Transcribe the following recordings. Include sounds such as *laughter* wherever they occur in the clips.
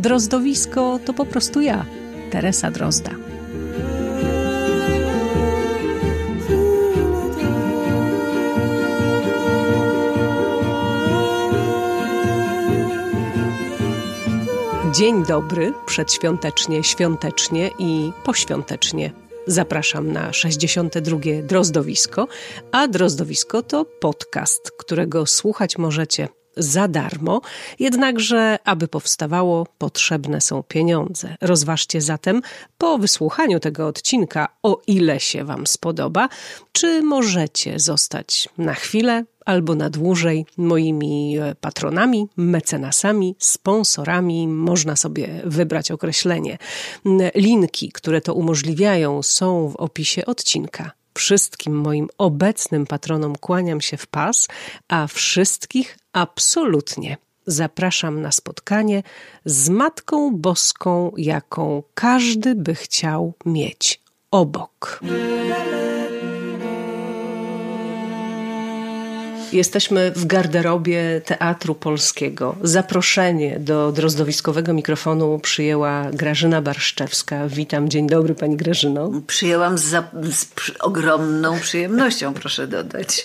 Drozdowisko to po prostu ja, Teresa Drozda. Dzień dobry, przedświątecznie, świątecznie i poświątecznie. Zapraszam na 62. Drozdowisko, a Drozdowisko to podcast, którego słuchać możecie za darmo, jednakże, aby powstawało, potrzebne są pieniądze. Rozważcie zatem po wysłuchaniu tego odcinka, o ile się Wam spodoba, czy możecie zostać na chwilę albo na dłużej moimi e, patronami, mecenasami, sponsorami. Można sobie wybrać określenie. Linki, które to umożliwiają, są w opisie odcinka. Wszystkim moim obecnym patronom kłaniam się w pas, a wszystkich absolutnie zapraszam na spotkanie z Matką Boską, jaką każdy by chciał mieć obok. Jesteśmy w garderobie Teatru Polskiego. Zaproszenie do drozdowiskowego mikrofonu przyjęła Grażyna Barszczewska. Witam, dzień dobry Pani Grażyno. Przyjęłam z, za, z ogromną przyjemnością, proszę dodać.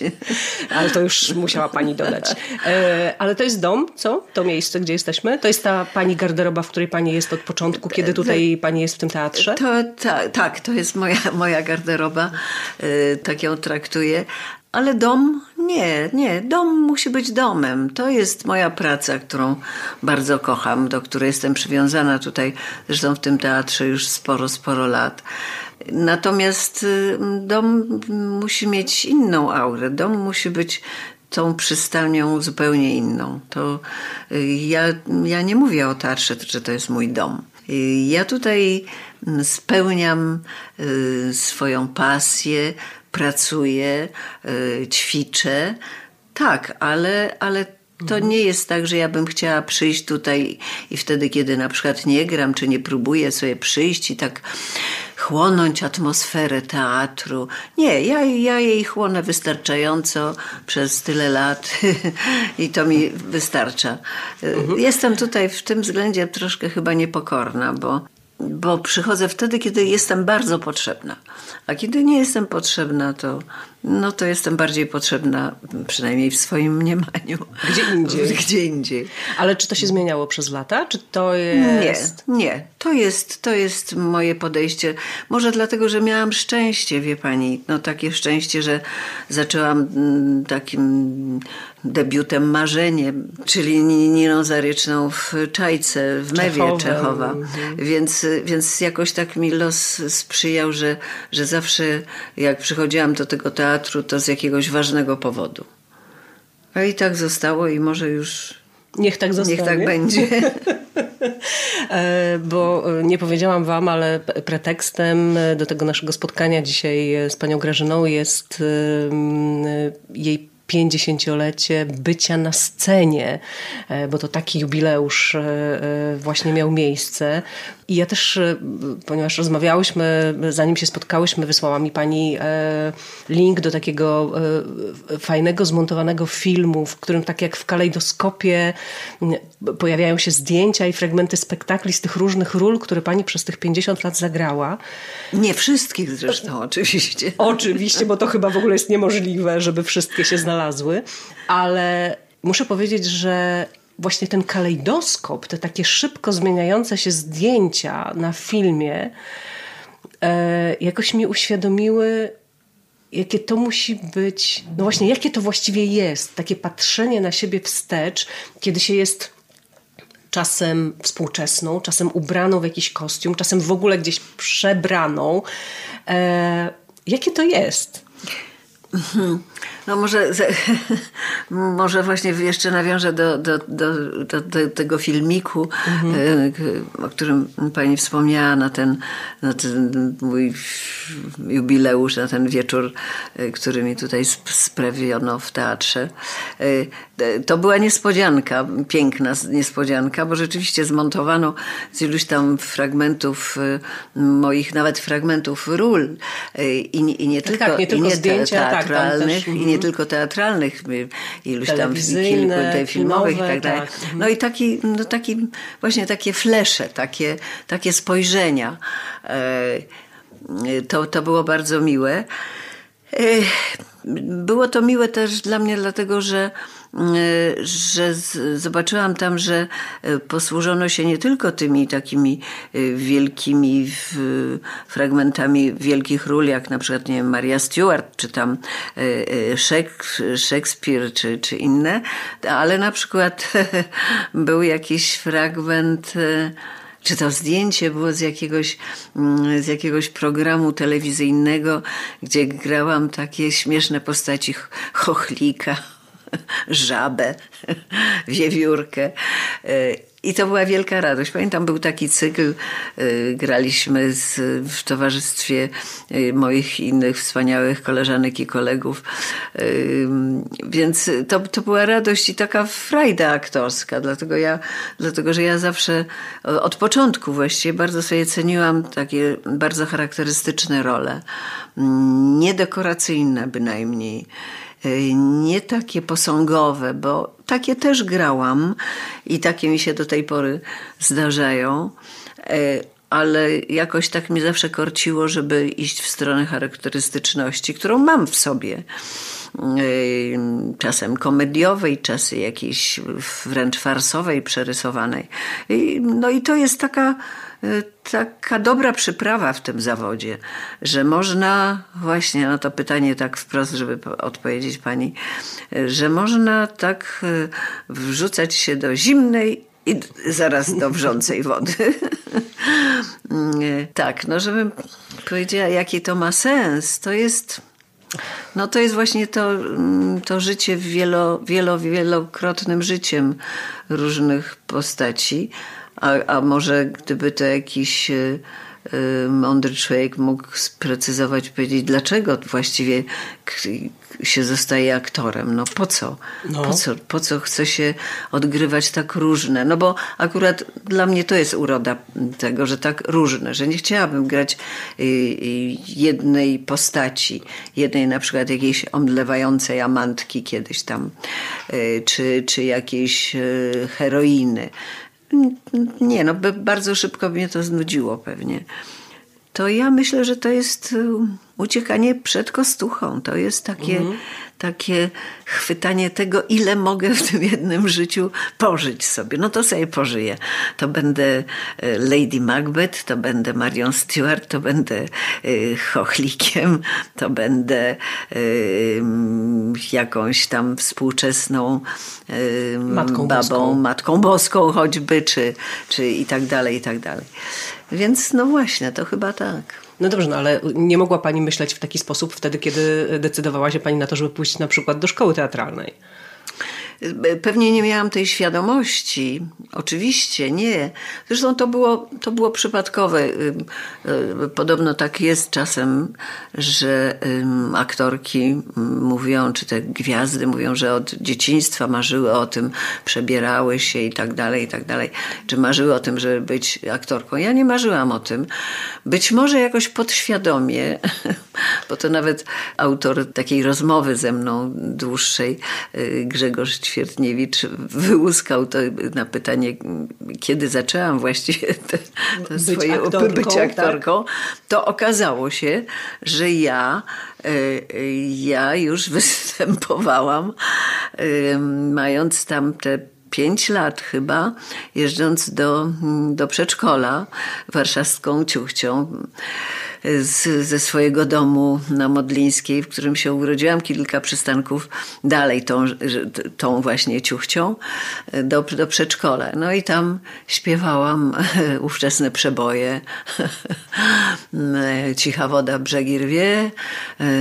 Ale to już musiała Pani dodać. E, ale to jest dom, co? To miejsce, gdzie jesteśmy? To jest ta Pani garderoba, w której Pani jest od początku, kiedy tutaj Pani jest w tym teatrze? To, ta, tak, to jest moja, moja garderoba. E, tak ją traktuję. Ale dom nie, nie. Dom musi być domem. To jest moja praca, którą bardzo kocham, do której jestem przywiązana tutaj, zresztą w tym teatrze już sporo, sporo lat. Natomiast y, dom musi mieć inną aurę. Dom musi być tą przystanią zupełnie inną. To y, ja, ja nie mówię o teatrze, że to jest mój dom. Y, ja tutaj spełniam swoją pasję, pracuję, y, ćwiczę. Tak, ale, ale to nie jest tak, że ja bym chciała przyjść tutaj i wtedy, kiedy na przykład nie gram, czy nie próbuję sobie przyjść i tak chłonąć atmosferę teatru. Nie, ja, ja jej chłonę wystarczająco przez tyle lat *laughs* i to mi wystarcza. Mhm. Jestem tutaj w tym względzie troszkę chyba niepokorna, bo bo przychodzę wtedy, kiedy jestem bardzo potrzebna. A kiedy nie jestem potrzebna, to, no to jestem bardziej potrzebna, przynajmniej w swoim mniemaniu. Gdzie indziej. *laughs* Gdzie indziej. Ale czy to się zmieniało przez lata? Czy to jest... Nie, nie. To jest, to jest moje podejście. Może dlatego, że miałam szczęście, wie pani. No takie szczęście, że zaczęłam mm, takim debiutem Marzenie, czyli Niną Zaryczną w Czajce, w Mewie Czechowa. Mhm. Więc, więc jakoś tak mi los sprzyjał, że, że zawsze jak przychodziłam do tego teatru, to z jakiegoś ważnego powodu. A i tak zostało i może już Niech tak zostanie. Niech tak będzie. *laughs* E, bo nie powiedziałam Wam, ale pretekstem do tego naszego spotkania dzisiaj z panią Grażyną jest jej 50-lecie bycia na scenie, e, bo to taki jubileusz e, e, właśnie miał miejsce. I ja też, ponieważ rozmawiałyśmy, zanim się spotkałyśmy, wysłała mi pani link do takiego fajnego, zmontowanego filmu, w którym tak jak w kalejdoskopie pojawiają się zdjęcia i fragmenty spektakli z tych różnych ról, które pani przez tych 50 lat zagrała. Nie wszystkich zresztą, *laughs* oczywiście. Oczywiście, bo to chyba w ogóle jest niemożliwe, żeby wszystkie się znalazły, ale muszę powiedzieć, że właśnie ten kalejdoskop, te takie szybko zmieniające się zdjęcia na filmie, e, jakoś mi uświadomiły, jakie to musi być, no właśnie, jakie to właściwie jest, takie patrzenie na siebie wstecz, kiedy się jest czasem współczesną, czasem ubraną w jakiś kostium, czasem w ogóle gdzieś przebraną. E, jakie to jest? No może, *laughs* może właśnie jeszcze nawiążę do, do, do, do, do tego filmiku, mhm. o którym pani wspomniała na ten, na ten mój jubileusz, na ten wieczór, e, który mi tutaj sprawiono w teatrze. E, to była niespodzianka, piękna niespodzianka, bo rzeczywiście zmontowano z iluś tam fragmentów moich, nawet fragmentów ról i, i nie tak, tylko, tak, nie tylko i nie zdjęcia, teatralnych, i nie tylko teatralnych, iluś tam kilku tej filmowych i tak dalej. Tak. No i taki, no taki, właśnie takie flesze, takie, takie spojrzenia. E, to, to było bardzo miłe. E, było to miłe też dla mnie, dlatego że że zobaczyłam tam, że e, posłużono się nie tylko tymi takimi e, wielkimi fragmentami wielkich ról, jak na przykład nie wiem, Maria Stuart, czy tam e, Szekspir, czy, czy inne, ale na przykład *laughs* był jakiś fragment czy to zdjęcie było z jakiegoś, mm, z jakiegoś programu telewizyjnego, gdzie grałam takie śmieszne postaci chochlika *laughs* żabę, *laughs* wiewiórkę. I to była wielka radość. Pamiętam, był taki cykl, y, graliśmy z, w towarzystwie y, moich innych wspaniałych koleżanek i kolegów. Y, więc to, to była radość i taka frajda aktorska, dlatego, ja, dlatego że ja zawsze od początku właściwie bardzo sobie ceniłam takie bardzo charakterystyczne role. Mm, niedekoracyjne bynajmniej Y, nie takie posągowe, bo takie też grałam i takie mi się do tej pory zdarzają, y, ale jakoś tak mi zawsze korciło, żeby iść w stronę charakterystyczności, którą mam w sobie. Czasem komediowej, czasem jakiejś wręcz farsowej, przerysowanej. No i to jest taka Y, taka dobra przyprawa w tym zawodzie, że można właśnie na to pytanie tak wprost, żeby odpowiedzieć pani, y, że można tak y, wrzucać się do zimnej i zaraz do wrzącej wody. *laughs* tak, no żebym powiedziała, jaki to ma sens, to jest... No to jest właśnie to, mm, to życie wielo, wielo, wielokrotnym życiem różnych postaci, a, a może gdyby to jakiś y, mądry człowiek mógł sprecyzować, powiedzieć, dlaczego właściwie się zostaje aktorem. No po co? No. Po, co po co chce się odgrywać tak różne? No bo akurat dla mnie to jest uroda tego, że tak różne, że nie chciałabym grać y, jednej postaci, jednej na przykład jakiejś omdlewającej amantki kiedyś tam, czy, czy jakiejś heroiny nie, no bardzo szybko mnie to znudziło pewnie. To ja myślę, że to jest y, uciekanie przed kostuchą. To jest takie, mhm. takie chwytanie tego, ile mogę w tym jednym życiu pożyć sobie. No to sobie pożyję. To będę y, Lady Macbeth, to będę Marion Stewart, to będę y, chochlikiem, to będę jakąś tam współczesną matką babą, boską. matką boską choćby, czy, czy i tak dalej, i tak dalej. Więc no właśnie, to chyba tak. No dobrze, no ale nie mogła Pani myśleć w taki sposób wtedy, kiedy decydowała się Pani na to, żeby pójść na przykład do szkoły teatralnej. Pewnie nie miałam tej świadomości. Oczywiście nie. Zresztą to było, to było przypadkowe. Y, podobno tak jest czasem, że aktorki mówią, czy te gwiazdy mówią, że od dzieciństwa marzyły o tym, przebierały się i tak dalej, i tak dalej. Czy marzyły o tym, żeby być aktorką. Ja nie marzyłam o tym. Być może jakoś podświadomie, *laughs* bo to nawet autor takiej rozmowy ze mną dłuższej, y, Grzegorz Ćwiertniewicz wyłuskał to na pytanie, kiedy zaczęłam właściwie te, te być swoje aktorką, bycie aktorką, tak? to okazało się, że ja e, ja już *laughs* występowałam mając tam te pięć lat chyba, jeżdżąc do, do przedszkola warszawską ciuchcią z, ze swojego domu na Modlińskiej, w którym się urodziłam, kilka przystanków dalej tą, tą właśnie ciuchcią do, do przedszkola. No i tam śpiewałam ówczesne przeboje. *laughs* Cicha woda brzegi rwie,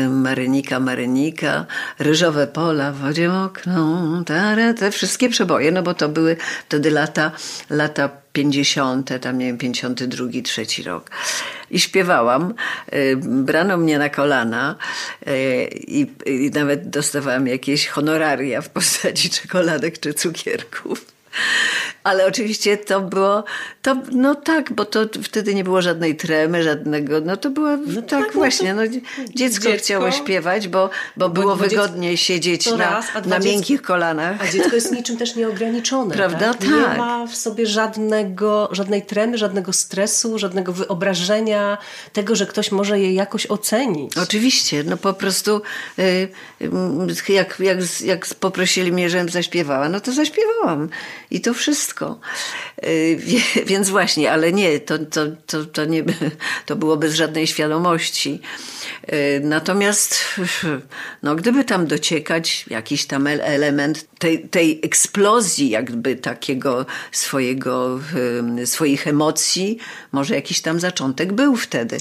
Marynika, Marynika, Ryżowe pola w wodzie mokną, te wszystkie przeboje, no bo to były wtedy lata, lata 50., tam nie wiem, 52, trzeci rok. I śpiewałam. Y, brano mnie na kolana y, i, i nawet dostawałam jakieś honoraria w postaci *laughs* czekoladek czy cukierków. Ale oczywiście to było, to, no tak, bo to wtedy nie było żadnej tremy, żadnego, no to było no tak, tak, właśnie, no, dziecko, dziecko, chciało śpiewać, bo, bo, bo było bo wygodniej dziecko, siedzieć na, raz, na miękkich kolanach. A dziecko jest niczym też nieograniczone. Prawda? Tak? Nie tak. ma w sobie żadnego, żadnej tremy, żadnego stresu, żadnego wyobrażenia tego, że ktoś może je jakoś ocenić. Oczywiście, no po prostu y, jak, jak, jak poprosili mnie, żebym zaśpiewała, no to zaśpiewałam. I to wszystko. Y, *laughs* więc właśnie, ale nie, to, to, to, to, nie, to było bez żadnej świadomości. Y, natomiast, *laughs* no, gdyby tam dociekać jakiś tam element tej, tej eksplozji, jakby takiego swojego, swoich emocji, może jakiś tam zaczątek był wtedy.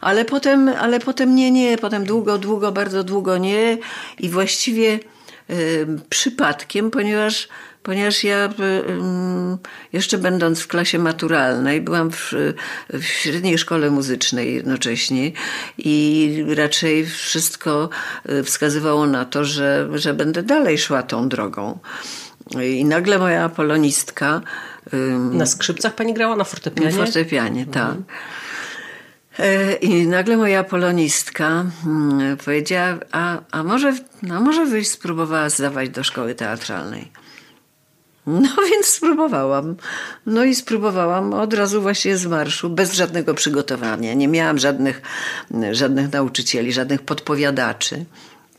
Ale potem, ale potem nie, nie, potem długo, długo, bardzo długo nie. I właściwie przypadkiem, ponieważ ponieważ ja jeszcze będąc w klasie maturalnej, byłam w, w średniej szkole muzycznej jednocześnie i raczej wszystko y, wskazywało na to, że, że będę dalej szła tą drogą. I nagle moja polonistka. Na skrzypcach pani grała na fortepianie? Na fortepianie, tak. Mhm. E, I nagle moja polonistka mm, powiedziała, a, a może, no może byś spróbowała zdawać do szkoły teatralnej. No *laughs* więc spróbowałam. No i spróbowałam od razu właśnie z marszu, bez żadnego przygotowania. Nie miałam żadnych, żadnych nauczycieli, żadnych podpowiadaczy.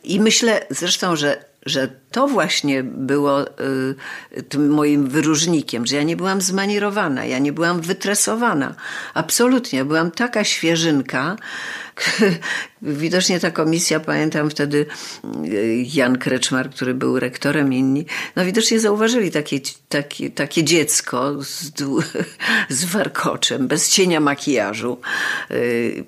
I myślę zresztą, że, że to właśnie było y, tym moim wyróżnikiem, że ja nie byłam zmanierowana, ja nie byłam wytresowana. Absolutnie. Byłam taka świeżynka, *laughs* Widocznie ta komisja, pamiętam wtedy y, Jan Kreczmar, który był rektorem, inni, no widocznie zauważyli takie, takie, takie dziecko z, *laughs* z warkoczem, bez cienia makijażu, y,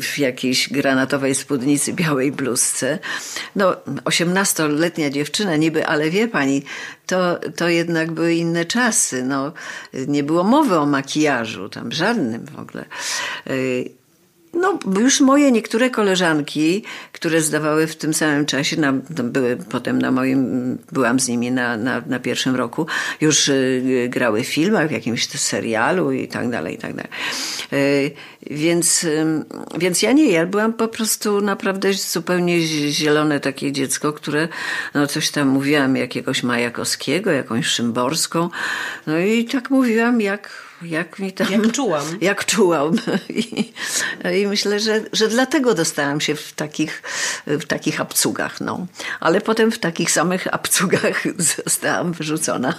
w jakiejś granatowej spódnicy, białej bluzce. No, osiemnastoletnia dziewczyna niby, ale wie pani, to, to jednak były inne czasy. No, nie było mowy o makijażu, tam żadnym w ogóle. No, już moje niektóre koleżanki, które zdawały w tym samym czasie, na, były potem na moim, byłam z nimi na, na, na pierwszym roku, już y, grały w filmach, w jakimś serialu i tak dalej, i tak dalej. Y, więc, więc ja nie, ja byłam po prostu naprawdę zupełnie zielone takie dziecko, które no coś tam mówiłam jakiegoś Majakowskiego, jakąś Szymborską, no i tak mówiłam jak jak mi tam... Jak czułam. *laughs* Jak czułam. I, i myślę, że, że dlatego dostałam się w takich, w takich abcugach. No. Ale potem w takich samych abcugach *laughs* zostałam wyrzucona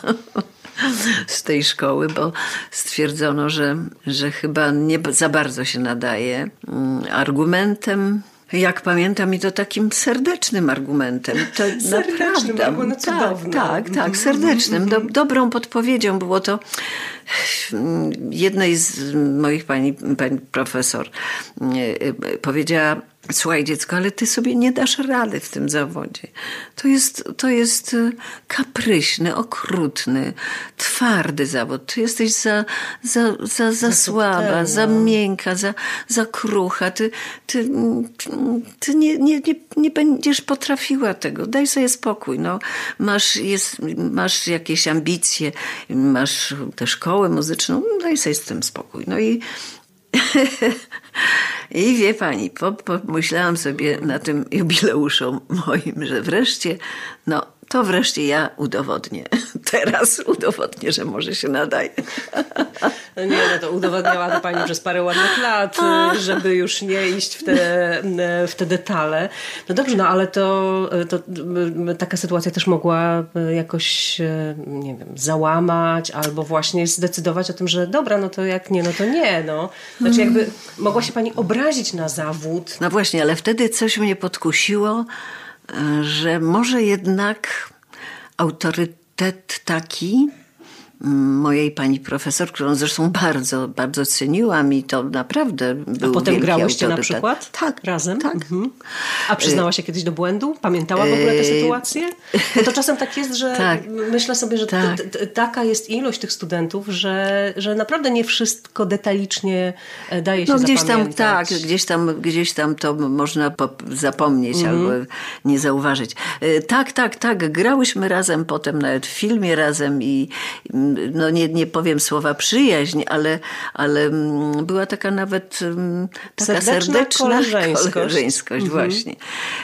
z tej szkoły, bo stwierdzono, że, że chyba nie za bardzo się nadaje. Mm, argumentem jak pamiętam, i to takim serdecznym argumentem. To *laughs* serdecznym, naprawdę, tak, tak, tak, serdecznym. Do, dobrą podpowiedzią było to jednej z moich pani, pani profesor e, e, powiedziała, Słuchaj, dziecko, ale ty sobie nie dasz rady w tym zawodzie. To jest, to jest e, kapryśny, okrutny, twardy zawód. Ty jesteś za, za, za, za słaba, za miękka, za, za krucha. Ty, ty, ty nie, nie, nie, nie będziesz potrafiła tego. Daj sobie spokój. No, masz, jest, masz jakieś ambicje, masz tę szkołę muzyczną, daj sobie z tym spokój. No i *laughs* I wie pani, pomyślałam sobie na tym jubileuszu moim, że wreszcie, no to wreszcie ja udowodnię. *laughs* Teraz udowodnię, że może się nadaje. No nie, no to udowodniała to pani przez parę ładnych lat, żeby już nie iść w te, w te detale. No dobrze, no ale to, to taka sytuacja też mogła jakoś, nie wiem, załamać albo właśnie zdecydować o tym, że dobra, no to jak nie, no to nie, no. Znaczy jakby mogła się pani obrazić na zawód. No właśnie, ale wtedy coś mnie podkusiło, że może jednak autorytet taki mojej pani profesor, którą zresztą bardzo, bardzo ceniłam i to naprawdę był A potem grałyście autorytet. na przykład? Tak. Razem? Tak. Mhm. A przyznała się kiedyś do błędu? Pamiętała w ogóle tę sytuację? Bo to czasem tak jest, że tak. myślę sobie, że tak. taka jest ilość tych studentów, że, że naprawdę nie wszystko detalicznie e, daje się no, gdzieś zapamiętać. tam, tak, gdzieś tam, gdzieś tam to można zapomnieć mhm. albo nie zauważyć. E, tak, tak, tak. Grałyśmy razem potem nawet w filmie razem i no nie, nie powiem słowa przyjaźń, ale, ale mm, była taka nawet mm, taka serdeczna, serdeczna koleżeńskość, koleżeńskość mhm. właśnie.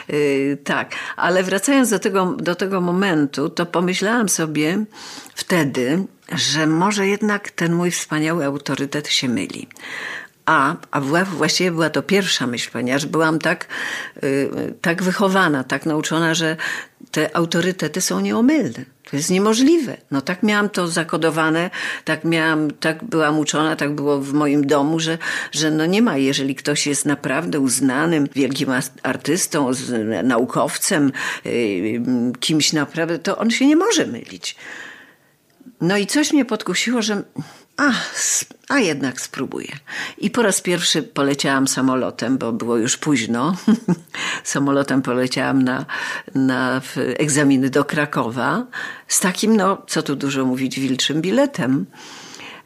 Yy, tak, ale wracając do tego, do tego momentu, to pomyślałam sobie wtedy, że może jednak ten mój wspaniały autorytet się myli. A, a właściwie była to pierwsza myśl, ponieważ byłam tak, yy, tak wychowana, tak nauczona, że te autorytety są nieomylne. To jest niemożliwe. No tak miałam to zakodowane, tak miałam, tak byłam uczona, tak było w moim domu, że, że no nie ma, jeżeli ktoś jest naprawdę uznanym wielkim artystą, naukowcem, yy, kimś naprawdę, to on się nie może mylić. No i coś mnie podkusiło, że a, a jednak spróbuję. I po raz pierwszy poleciałam samolotem, bo było już późno. *laughs* samolotem poleciałam na, na egzaminy do Krakowa z takim, no co tu dużo mówić, wilczym biletem,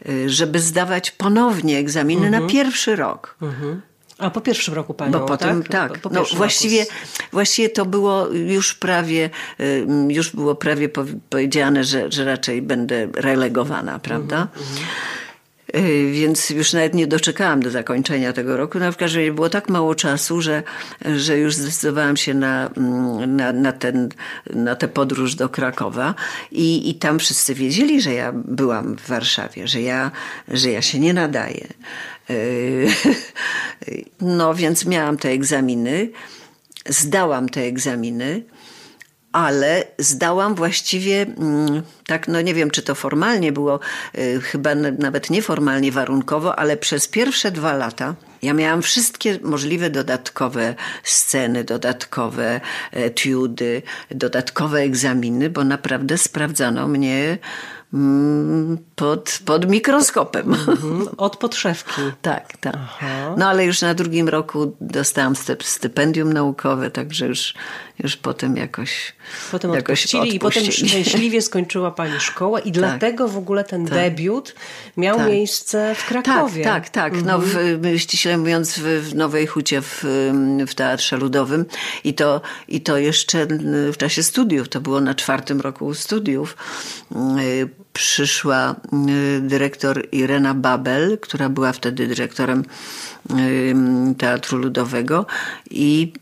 y, żeby zdawać ponownie egzaminy mhm. na pierwszy rok. Mhm. A po pierwszym roku pani? Bo potem tak. tak. Po, no, właściwie, roku. właściwie to było już prawie, już było prawie powiedziane, że, że raczej będę relegowana, prawda? Mm -hmm. Więc już nawet nie doczekałam do zakończenia tego roku. No w każdym razie było tak mało czasu, że, że już zdecydowałam się na, mm, na, na, ten, na tę podróż do Krakowa I, i tam wszyscy wiedzieli, że ja byłam w Warszawie, że ja, że ja się nie nadaję. *laughs* No więc miałam te egzaminy, zdałam te egzaminy, ale zdałam właściwie mm, tak, no nie wiem, czy to formalnie było, y, chyba nawet nieformalnie, warunkowo, ale przez pierwsze dwa lata ja miałam wszystkie możliwe dodatkowe sceny, dodatkowe etiudy, dodatkowe egzaminy, bo naprawdę sprawdzano mnie pod, pod mikroskopem. Mhm, od podszewki. *laughs* tak, tak. Aha. No ale już na drugim roku dostałam stypendium naukowe, także już, już potem jakoś Potem jakoś odpuścili, i potem szczęśliwie *laughs* skończyła pani szkołę i tak. dlatego w ogóle ten tak. debiut miał tak. miejsce w Krakowie. Tak, tak, tak. Mhm. No, w, ściśle mówiąc w, w Nowej Hucie w, w Teatrze Ludowym i to, i to jeszcze w czasie studiów, to było na czwartym roku studiów przyszła y, dyrektor Irena Babel, która była wtedy dyrektorem y, Teatru Ludowego i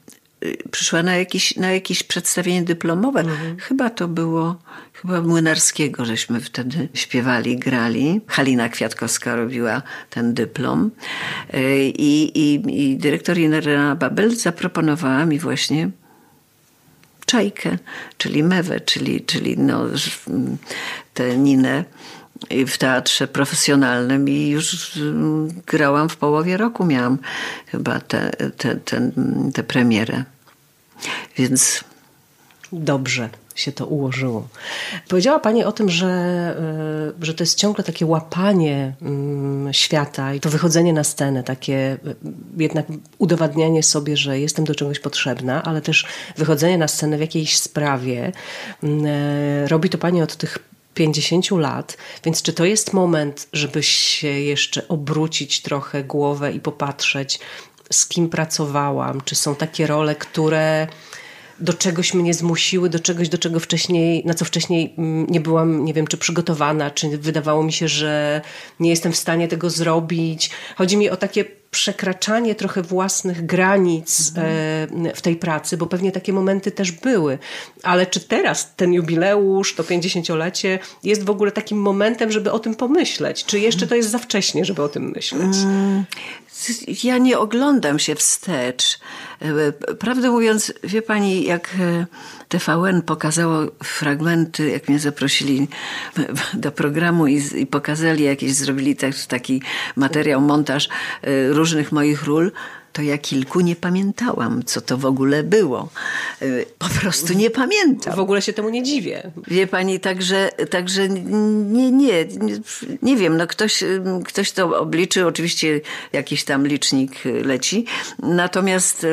y, przyszła na jakieś, na jakieś przedstawienie dyplomowe. Mhm. Chyba to było, chyba Młynarskiego, żeśmy wtedy śpiewali, grali. Halina Kwiatkowska robiła ten dyplom. I, i, i dyrektor Irena Babel zaproponowała mi właśnie czajkę, czyli mewę, czyli, czyli no, tę ninę w teatrze profesjonalnym i już grałam w połowie roku, miałam chyba tę te, te, te, premierę. Więc... Dobrze się to ułożyło. Powiedziała Pani o tym, że, e, że to jest ciągle takie łapanie mm, świata i to wychodzenie na scenę, takie e, jednak udowadnianie sobie, że jestem do czegoś potrzebna, ale też wychodzenie na scenę w jakiejś sprawie. Mm, e, robi to Pani od tych 50 lat, więc czy to jest moment, żeby się jeszcze obrócić trochę głowę i popatrzeć, z kim pracowałam? Czy są takie role, które do czegoś mnie zmusiły, do czegoś, do czego wcześniej, na co wcześniej mm, nie byłam, nie wiem, czy przygotowana, czy wydawało mi się, że nie jestem w stanie tego zrobić. Chodzi mi o takie przekraczanie trochę własnych granic mhm. w tej pracy, bo pewnie takie momenty też były. Ale czy teraz ten jubileusz, to 50-lecie jest w ogóle takim momentem, żeby o tym pomyśleć? Czy jeszcze to jest za wcześnie, żeby o tym myśleć? Ja nie oglądam się wstecz. E, prawdę mówiąc, wie pani, jak e, TVN pokazało fragmenty, jak mnie zaprosili do programu i, i pokazali jakieś, zrobili taki materiał, montaż e, różnych moich ról, to ja kilku nie pamiętałam, co to w ogóle było. Y, po prostu nie pamiętam. W ogóle się temu nie dziwię. Wie pani, także, także nie, nie, nie wiem, no ktoś, ktoś to obliczy, oczywiście jakiś tam licznik leci. Natomiast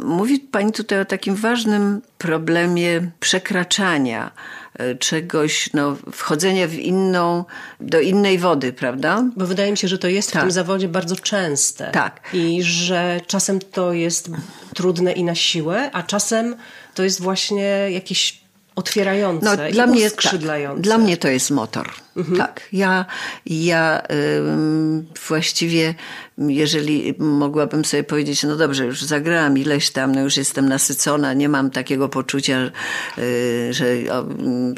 mówi pani tutaj o takim ważnym problemie przekraczania E, czegoś, no, wchodzenia w inną, do innej wody, prawda? Bo wydaje mi się, że to jest tak. w tym zawodzie bardzo częste. Tak. I że czasem to jest trudne i na siłę, a czasem to jest właśnie jakieś otwierające no, dla mnie, tak, dla mnie to jest motor. Mhm. Tak. Ja, ja właściwie jeżeli mogłabym sobie powiedzieć, no dobrze, już zagrałam ileś tam, no już jestem nasycona, nie mam takiego poczucia, y, że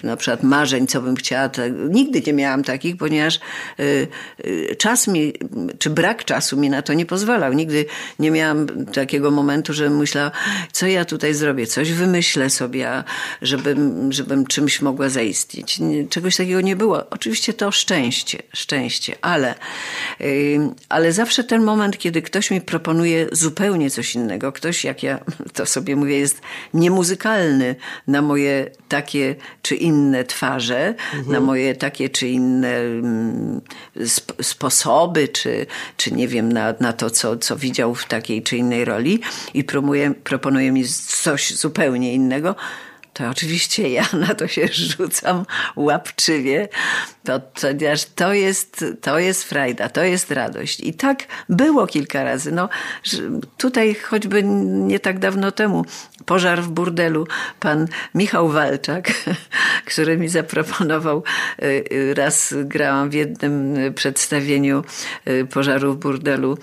na przykład marzeń, co bym chciała, nigdy nie miałam takich, ponieważ y, y, czas mi, czy brak czasu mi na to nie pozwalał. Nigdy nie miałam takiego momentu, że myślała, co ja tutaj zrobię, coś wymyślę sobie, żebym, żebym czymś mogła zaistnieć. Czegoś takiego nie było. Oczywiście to szczęście, szczęście, ale, ale zawsze ten moment, kiedy ktoś mi proponuje zupełnie coś innego, ktoś, jak ja *laughs* to sobie mówię, jest niemuzykalny na moje takie czy inne twarze, mhm. na moje takie czy inne sp sposoby, czy, czy nie wiem, na, na to, co, co widział w takiej czy innej roli i proponuje, proponuje mi coś zupełnie innego, to oczywiście ja na to się rzucam łapczywie, to, ponieważ to jest, to jest frajda, to jest radość. I tak było kilka razy. No, tutaj choćby nie tak dawno temu pożar w burdelu. Pan Michał Walczak, *laughs* który mi zaproponował, y, y, raz grałam w jednym przedstawieniu y, pożaru w burdelu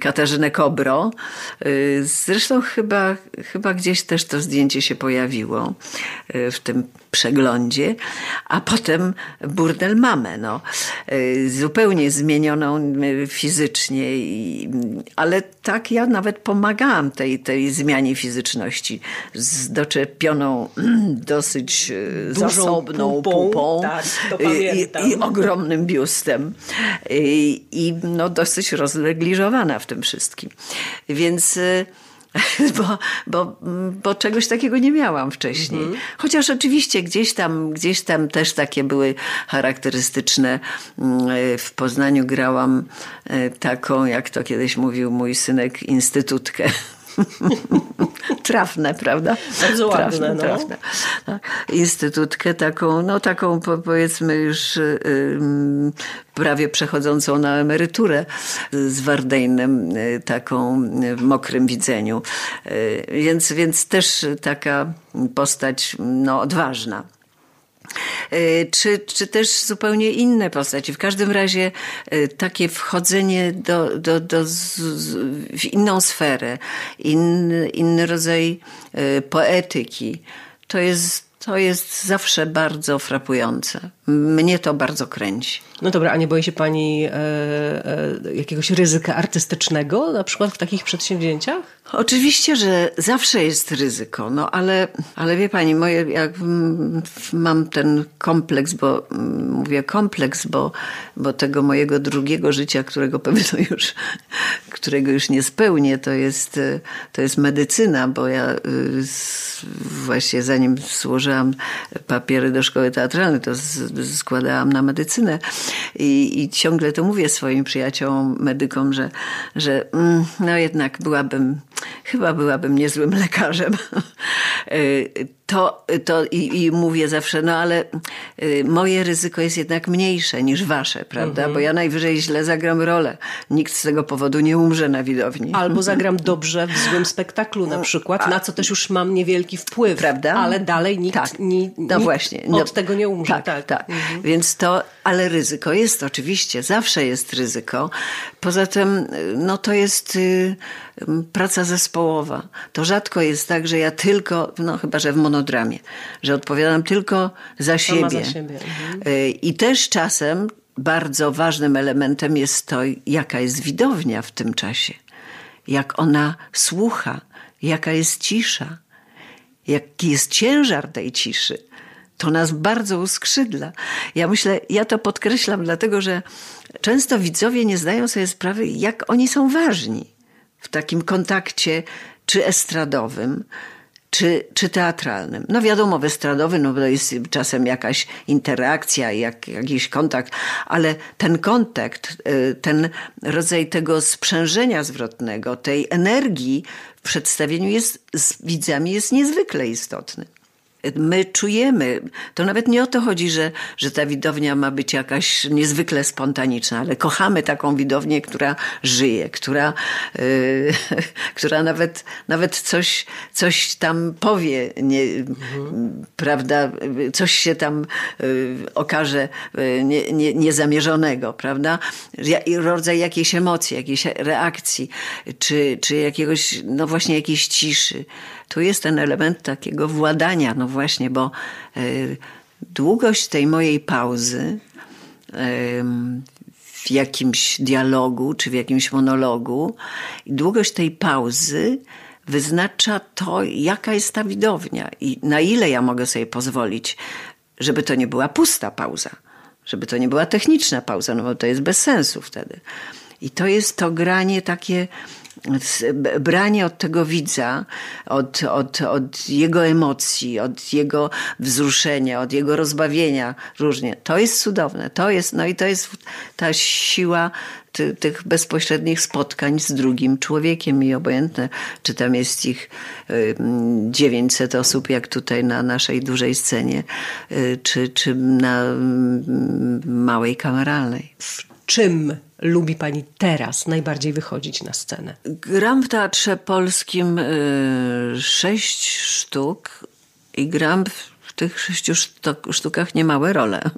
Katarzynę Kobro. Zresztą chyba, chyba gdzieś też to zdjęcie się pojawiło w tym przeglądzie, a potem burdel mamę, no. Y, zupełnie zmienioną fizycznie, ale tak ja nawet pomagałam tej, tej zmianie fizyczności z doczepioną *clears throat* dosyć y, Dużą zasobną pupą, pupą tak, i, i, ogromnym biustem i, i no, dosyć rozlegliżowana w tym wszystkim. Więc *laughs* bo, bo, bo czegoś takiego nie miałam wcześniej. Mhm. Chociaż oczywiście gdzieś tam, gdzieś tam też takie były charakterystyczne. Mm, w Poznaniu grałam e, taką, jak to kiedyś mówił mój synek, instytutkę. *laughs* *laughs* Trafne, prawda? Bardzo ładne, trafne, no. trafne. Instytutkę taką, no taką powiedzmy już prawie przechodzącą na emeryturę z Wardejnem, y, taką w mokrym widzeniu. Y, więc, więc też taka postać no, odważna. E, czy, czy też zupełnie inne postaci. W każdym razie e, takie wchodzenie do, do, do, w inną sferę, inny, rodzaj e, poetyki, to jest, to jest zawsze bardzo frapujące. Mnie to bardzo kręci. No dobra, a nie boi się pani e, e, jakiegoś ryzyka artystycznego, na przykład w takich przedsięwzięciach? Oczywiście, że zawsze jest ryzyko, no ale, ale wie pani, moje, jak mam ten kompleks, bo mówię kompleks, bo, bo tego mojego drugiego życia, którego pewno już, którego już nie spełnię, to jest, to jest medycyna, bo ja y, właśnie zanim złożyłam papiery do szkoły teatralnej, to składałam na medycynę i, i ciągle to mówię swoim przyjaciołom, medykom, że, że mm, no jednak byłabym, chyba byłabym niezłym lekarzem. *laughs* Y, to, to i, i, mówię zawsze, no ale y, moje ryzyko jest jednak mniejsze niż wasze, prawda? Mhm. Bo ja najwyżej źle zagram rolę. Nikt z tego powodu nie umrze na widowni. Albo *laughs* zagram dobrze w złym spektaklu na przykład, na co też już mam niewielki wpływ. Prawda? Ale dalej nikt, tak. ni, no właśnie. No, od tego nie umrze. Tak, tak. tak. Mhm. Więc to, ale ryzyko jest oczywiście, zawsze jest ryzyko. Poza tym, no to jest y, praca zespołowa. To rzadko jest tak, że ja tylko, no chyba, że w monodramie, że odpowiadam tylko za siebie. Za siebie. Mhm. Y, I też czasem bardzo ważnym elementem jest to, jaka jest widownia w tym czasie. Jak ona słucha, jaka jest cisza, jaki jest ciężar tej ciszy. To nas bardzo uskrzydla. Ja myślę, ja to podkreślam, dlatego że często widzowie nie zdają sobie sprawy, jak oni są ważni w takim kontakcie czy estradowym, czy, czy teatralnym. No wiadomo, w estradowym no, to jest czasem jakaś interakcja, jak, jakiś kontakt, ale ten kontakt, y, ten rodzaj tego sprzężenia zwrotnego, tej energii w przedstawieniu jest, z widzami jest niezwykle istotny my czujemy, to nawet nie o to chodzi, że, że ta widownia ma być jakaś niezwykle spontaniczna, ale kochamy taką widownię, która żyje, która, yy, *laughs* która nawet, nawet coś, coś tam powie, nie, mhm. prawda, coś się tam yy, okaże yy, nie, nie, niezamierzonego, prawda, rodzaj jakiejś emocji, jakiejś reakcji, czy, czy jakiegoś, no właśnie jakiejś ciszy. Tu jest ten element takiego władania, no właśnie, bo y, długość tej mojej pauzy w jakimś dialogu czy w jakimś monologu, długość tej pauzy wyznacza to, jaka jest ta widownia i na ile ja mogę sobie pozwolić, żeby to nie była pusta pauza, żeby to nie była techniczna pauza, no bo to jest bez sensu wtedy. I to jest to granie takie branie od tego widza, od, od, od jego emocji, od jego wzruszenia, od jego rozbawienia różnie. To jest cudowne. To jest, no i to jest ta siła ty, tych bezpośrednich spotkań z drugim człowiekiem i obojętne, czy tam jest ich 900 osób, jak tutaj na naszej dużej scenie, y, czy, czy na małej kameralnej. W czym lubi Pani teraz najbardziej wychodzić na scenę? Gram w Teatrze Polskim y, sześć sztuk i gram w tych sześciu sztukach niemałe role. *laughs*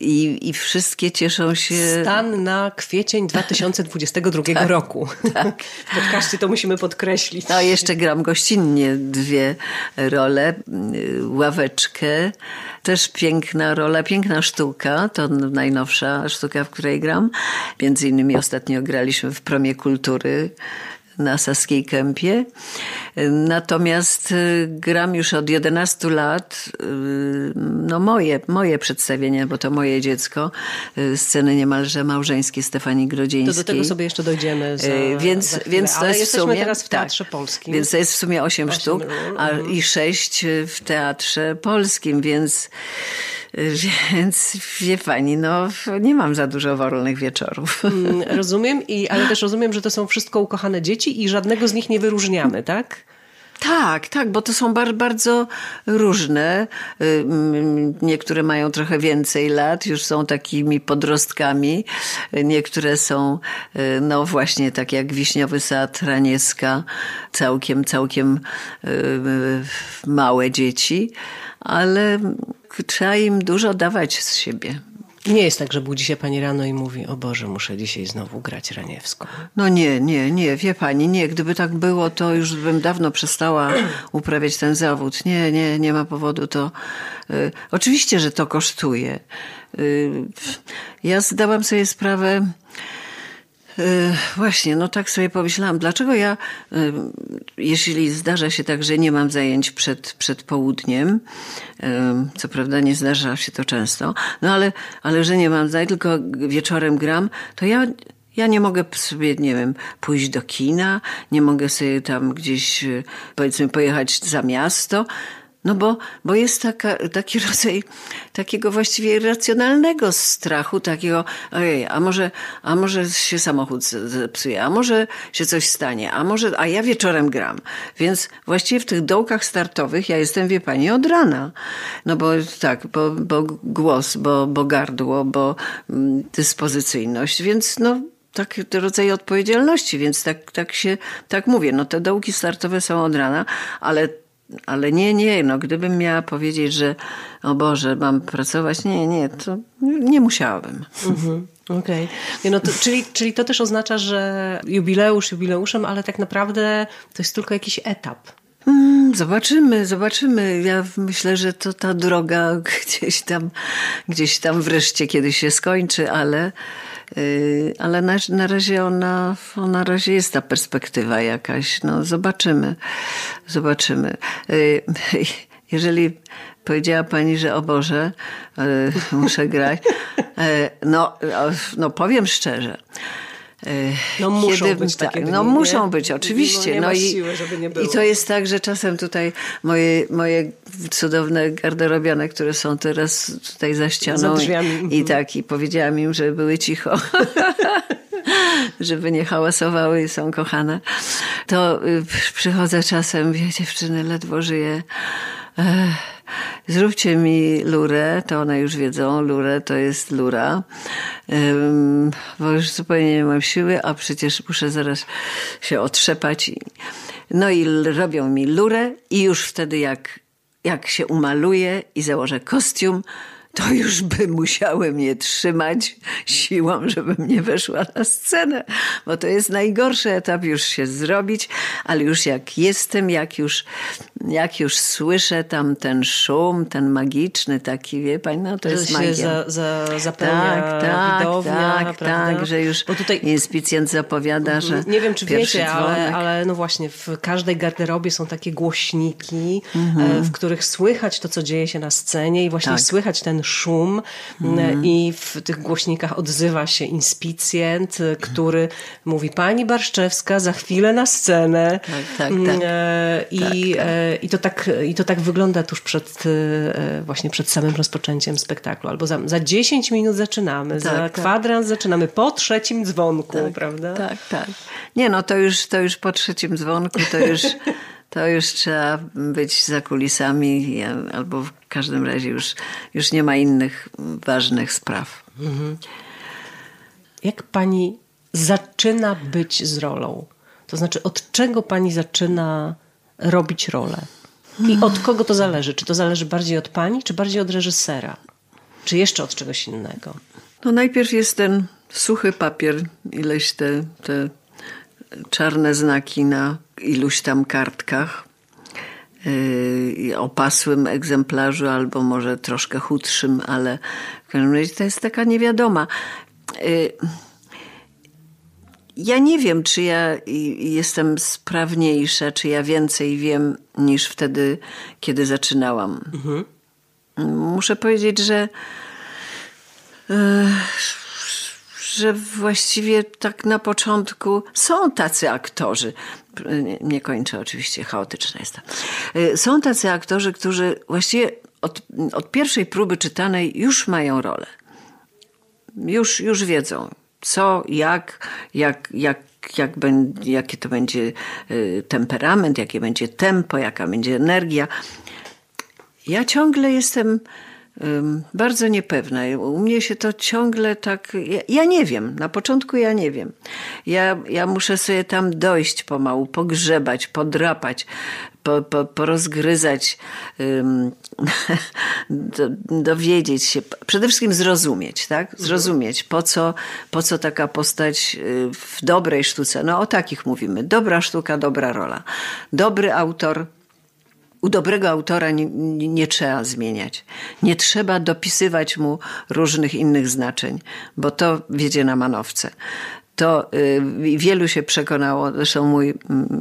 I, I wszystkie cieszą się... Stan na kwiecień 2022 *laughs* tak, roku. Tak. W podcaście to musimy podkreślić. No jeszcze gram gościnnie dwie role. Y, ławeczkę też piękna rola, piękna sztuka. To najnowsza sztuka, w której gram. Między innymi ostatnio graliśmy w Promie Kultury na Saskiej Kępie. Natomiast y, gram już od 11 lat, y, no moje, moje przedstawienia, bo to moje dziecko, sceny niemalże małżeńskie Stefanii Grodzieńskiej. To do tego sobie jeszcze dojdziemy za, więc, za więc to jest w sumie, teraz w Teatrze tak, Polskim. Więc to jest w sumie 8, 8 sztuk, a, i 6 w Teatrze Polskim, więc *laughs* więc wie pani, no nie mam za dużo wolnych wieczorów. Mm, rozumiem, i, ale też rozumiem, że to są wszystko ukochane dzieci i żadnego z nich nie wyróżniamy, tak? Tak, tak, bo to są bardzo, bardzo różne. Y, niektóre mają trochę więcej lat, już są takimi podrostkami. Niektóre są, y, no właśnie, tak jak Wiśniowy Sad, Ranieska, całkiem, całkiem y, małe dzieci, ale trzeba im dużo dawać z siebie. Nie jest tak, że budzi się pani rano i mówi, o Boże, muszę dzisiaj znowu grać Raniewską. No nie, nie, nie, wie pani, nie. Gdyby tak było, to już bym dawno przestała *clears throat* uprawiać ten zawód. Nie, nie, nie ma powodu. To y, oczywiście, że to kosztuje. Y, ja zdałam sobie sprawę, właśnie, no tak sobie pomyślałam, dlaczego ja, e, jeśli zdarza się tak, że nie mam zajęć przed, przed południem, e, co prawda nie zdarza się to często, no ale, ale że nie mam zajęć, tylko wieczorem gram, to ja ja nie mogę sobie, nie wiem, pójść do kina, nie mogę sobie tam gdzieś, powiedzmy, pojechać za miasto, No bo, bo jest taka, taki *laughs* rodzaj takiego właściwie racjonalnego strachu, takiego, ojej, a może, a może się samochód zepsuje, a może się coś stanie, a może, a ja wieczorem gram. Więc właściwie w tych dołkach startowych ja jestem, wie pani, od rana. No bo tak, bo, bo głos, bo, bo gardło, bo mm, dyspozycyjność, więc no taki rodzaj odpowiedzialności, więc tak, tak się, tak mówię, no te dołki startowe są od rana, ale ale nie, nie, no gdybym miała powiedzieć, że o Boże, mam pracować, nie, nie, to nie musiałabym. Mhm. Okej. Okay. No czyli, czyli to też oznacza, że jubileusz jubileuszem, ale tak naprawdę to jest tylko jakiś etap. Mm, zobaczymy, zobaczymy. Ja myślę, że to ta droga gdzieś tam, gdzieś tam wreszcie kiedyś się skończy, ale ale na, na razie ona, na razie jest ta perspektywa jakaś. No, zobaczymy, zobaczymy. Y, *laughs* jeżeli powiedziała pani, że o Boże, y, *laughs* muszę grać, no, no powiem szczerze, no muszą Kiedy, być takie tak, No muszą być, oczywiście. No, no i, siły. I to jest tak, że czasem tutaj moje, moje cudowne garderobiane, które są teraz tutaj za ścianą. Za. I, i mhm. tak, i powiedziałam im, że były cicho. *laughs* żeby nie hałasowały i są kochane. To y, przychodzę czasem, wie, dziewczyny, ledwo żyję. Zróbcie mi lurę, to one już wiedzą, lurę to jest lura, bo już zupełnie nie mam siły, a przecież muszę zaraz się otrzepać. No i robią mi lurę i już wtedy jak, jak się umaluję i założę kostium, to już by musiały mnie trzymać siłą, żebym nie weszła na scenę, bo to jest najgorszy etap już się zrobić, ale już jak jestem, jak już, jak już słyszę tam ten szum, ten magiczny taki, wie pani, no to że jest się magia. Za, za, zapełnia tak, tak, widownia, tak, prawda? tak, że już bo tutaj, inspicjent zapowiada, że Nie wiem, czy wiecie, ale, ale no właśnie w każdej garderobie są takie głośniki, mhm. w których słychać to, co dzieje się na scenie i właśnie tak. słychać ten szum mm. i w tych głośnikach odzywa się inspicjent, który mówi pani Barszczewska za chwilę na scenę. Tak, tak, tak. E, I, tak, tak. E, I, to tak, I to tak wygląda tuż przed właśnie przed samym rozpoczęciem spektaklu. Albo za, za 10 minut zaczynamy, za tak, kwadrans zaczynamy po trzecim dzwonku, prawda? Tak, tak. Nie no, to już, to już po trzecim dzwonku, to już to już trzeba być za kulisami, albo w każdym razie już, już nie ma innych ważnych spraw. Mhm. Jak pani zaczyna być z rolą? To znaczy, od czego pani zaczyna robić rolę? I od kogo to zależy? Czy to zależy bardziej od pani, czy bardziej od reżysera? Czy jeszcze od czegoś innego? No najpierw jest ten suchy papier, ileś te, te czarne znaki na iluś tam kartkach yy, opasłym egzemplarzu, albo może troszkę chudszym, ale w każdym razie to jest taka niewiadoma. Yy, ja nie wiem, czy ja jestem sprawniejsza, czy ja więcej wiem niż wtedy, kiedy zaczynałam. Mhm. Muszę powiedzieć, że yy, że właściwie tak na początku są tacy aktorzy. Nie kończę oczywiście, chaotyczna jestem. Są tacy aktorzy, którzy właściwie od, od pierwszej próby czytanej już mają rolę. Już, już wiedzą, co, jak, jak, jak, jak będzie, jaki to będzie y, temperament, jakie będzie tempo, jaka będzie energia. Ja ciągle jestem bardzo niepewna. U mnie się to ciągle tak. Ja, ja, nie wiem, na początku ja nie wiem. Ja, ja muszę sobie tam dojść pomału, pogrzebać, podrapać, po, po, porozgryzać, um, *laughs* do, dowiedzieć się, przede wszystkim zrozumieć, tak? Zrozumieć, po co, po co taka postać y, w dobrej sztuce. No o takich mówimy. Dobra sztuka, dobra rola. Dobry autor u dobrego autora nie, nie, trzeba zmieniać. Nie trzeba dopisywać mu różnych innych znaczeń, bo to wiedzie na manowce. To y, wielu się przekonało, zresztą mój y,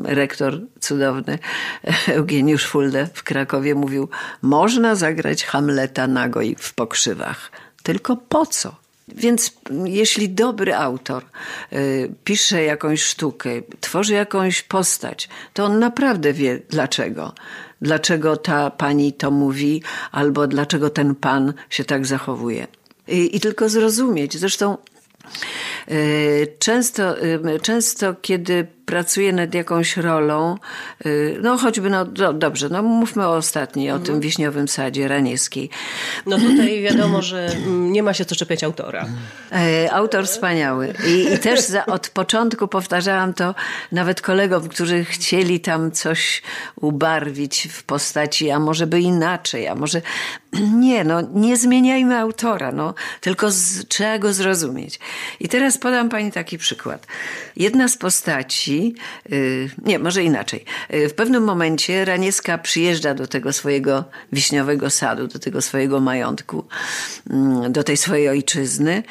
rektor cudowny, *laughs* Eugeniusz Fulde w Krakowie mówił, można zagrać Hamleta nago i w pokrzywach. Tylko po co? Więc jeśli dobry autor y, pisze jakąś sztukę, tworzy jakąś postać, to on naprawdę wie dlaczego. Dlaczego ta pani to mówi, albo dlaczego ten pan się tak zachowuje. I, i tylko zrozumieć. Zresztą Często, y, często, kiedy pracuje nad jakąś rolą, y, no choćby, no do, dobrze, no mówmy o ostatniej, mhm. o tym wiśniowym sadzie Ranieskiej. No tutaj wiadomo, że mm, nie ma się co czepiać autora. E, autor wspaniały. I, i też za, od początku powtarzałam to nawet kolegom, którzy chcieli tam coś ubarwić w postaci, a może by inaczej, a może *clears throat* nie, no nie zmieniajmy autora, no tylko z, trzeba go zrozumieć. I teraz podam pani taki przykład. Jedna z postaci Y, nie, może inaczej. Y, w pewnym momencie Ranieska przyjeżdża do tego swojego wiśniowego sadu, do tego swojego majątku, mm, do tej swojej ojczyzny y,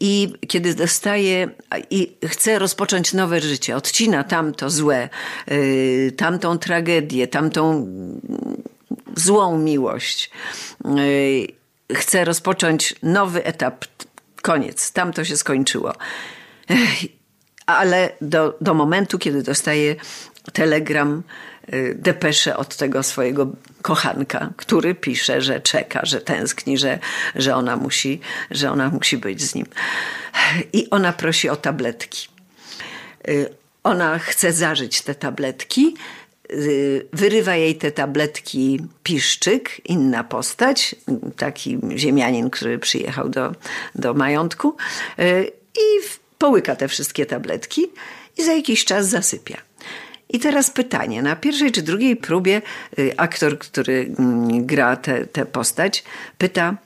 i kiedy dostaje i chce rozpocząć nowe życie, odcina tamto złe, tamtą tragedię, tamtą złą miłość. Chce rozpocząć nowy etap. Koniec. Tam to się skończyło ale do, do momentu, kiedy dostaje telegram, y, depeszę od tego swojego kochanka, który pisze, że czeka, że tęskni, że, że, ona musi, że ona musi być z nim. I ona prosi o tabletki. Y, ona chce zażyć te tabletki, wyrywa jej te tabletki piszczyk, inna postać, taki ziemianin, który przyjechał do, do majątku i połyka te wszystkie tabletki i za jakiś czas zasypia. I teraz pytanie. Na pierwszej czy drugiej próbie y, aktor, który mm, gra tę postać, pyta,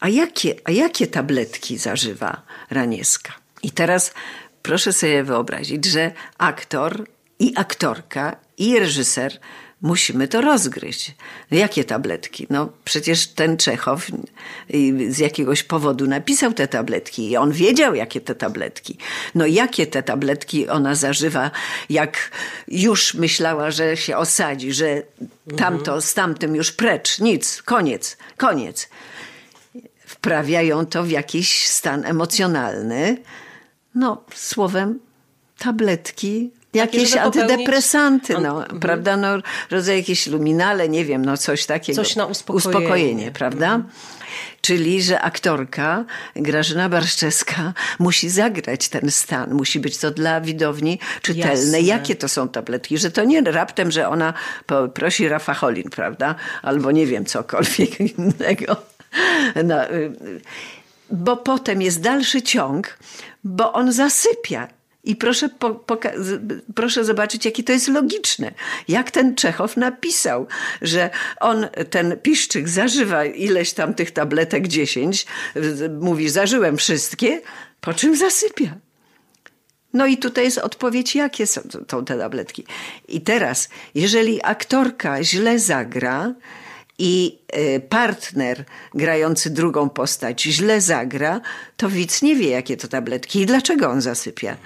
a jakie, a jakie tabletki zażywa Ranieska? I teraz proszę sobie wyobrazić, że aktor i aktorka i reżyser musimy to rozgryźć. Jakie tabletki? No przecież ten Czechow z jakiegoś powodu napisał te tabletki i on wiedział, jakie te tabletki. No jakie te tabletki ona zażywa, jak już myślała, że się osadzi, że tamto z tamtym już precz, nic, koniec, koniec. Wprawiają to w jakiś stan emocjonalny. No, słowem, tabletki Jakieś antydepresanty, no, mhm. prawda? No, rodzaj jakieś luminale, nie wiem, no coś takiego. Coś na uspokojenie. Uspokojenie, prawda? Mhm. Czyli, że aktorka Grażyna Barszczewska musi zagrać ten stan. Musi być to dla widowni czytelne. Jasne. Jakie to są tabletki? Że to nie raptem, że ona prosi Rafacholin, prawda? Albo nie wiem, cokolwiek *laughs* innego. No, y, bo potem jest dalszy ciąg, bo on zasypia i proszę, proszę zobaczyć, jakie to jest logiczne. Jak ten Czechow napisał, że on, ten piszczyk, zażywa ileś tam tych tabletek, dziesięć, mówi, zażyłem wszystkie, po czym zasypia. No i tutaj jest odpowiedź, jakie są te tabletki. I teraz, jeżeli aktorka źle zagra, i e, partner grający drugą postać źle zagra, to widz nie wie, jakie to tabletki i dlaczego on zasypia.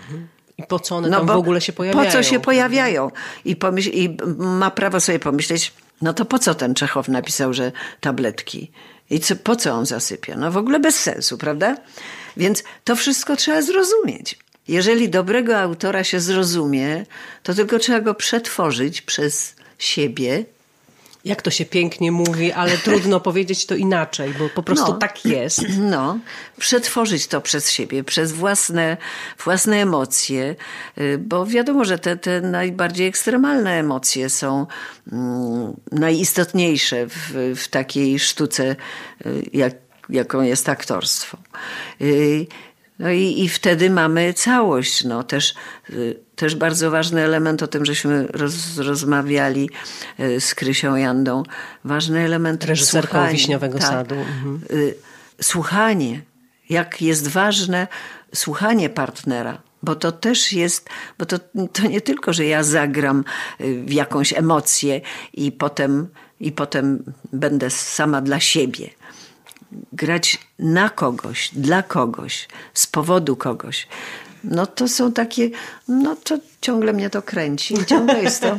I po co one no tam w ogóle się pojawiają? Po co się pojawiają? I, pomyśl, I ma prawo sobie pomyśleć, no to po co ten Czechow napisał, że tabletki? I co, po co on zasypia? No w ogóle bez sensu, prawda? Więc to wszystko trzeba zrozumieć. Jeżeli dobrego autora się zrozumie, to tylko trzeba go przetworzyć przez siebie jak to się pięknie mówi, ale trudno *laughs* powiedzieć to inaczej, bo po prostu no, tak jest. *clears throat* No, przetworzyć to przez siebie, przez własne, własne emocje, y, bo wiadomo, że te, te najbardziej ekstremalne emocje są mm, najistotniejsze w, w takiej sztuce, y, jak, jaką jest aktorstwo. No i, i wtedy mamy całość. No, też, y, też bardzo ważny element, o tym żeśmy roz, rozmawiali y, z Krysią Jandą. Ważny element Reżyserką słuchanie. Wiśniowego tak. Sadu. Mhm. Y, słuchanie. Jak jest ważne słuchanie partnera. Bo to też jest, bo to, to nie tylko, że ja zagram w jakąś emocję i potem, i potem będę sama dla siebie grać na kogoś, dla kogoś, z powodu kogoś. No to są takie, no to ciągle mnie to kręci. Ciągle jest to *laughs*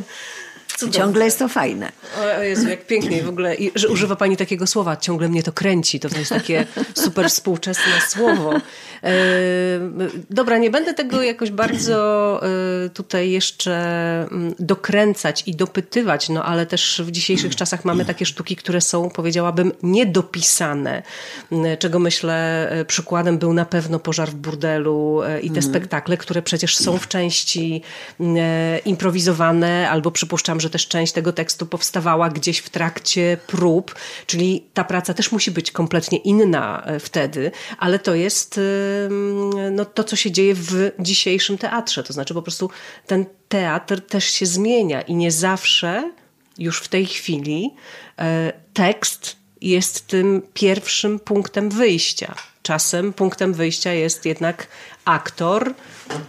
Ciągle jest to fajne. O Jezu, jak pięknie w ogóle, I, że używa Pani takiego słowa, ciągle mnie to kręci, to, to jest takie *laughs* super współczesne słowo. E, dobra, nie będę tego jakoś bardzo e, tutaj jeszcze mm, dokręcać i dopytywać, no ale też w dzisiejszych czasach mamy takie sztuki, które są, powiedziałabym, niedopisane, czego myślę e, przykładem był na pewno Pożar w burdelu i te mm. spektakle, które przecież są w części mm, improwizowane, albo przypuszczam, też część tego tekstu powstawała gdzieś w trakcie prób, czyli ta praca też musi być kompletnie inna wtedy, ale to jest no, to, co się dzieje w dzisiejszym teatrze. To znaczy po prostu ten teatr też się zmienia i nie zawsze już w tej chwili e, tekst jest tym pierwszym punktem wyjścia. Czasem punktem wyjścia jest jednak aktor,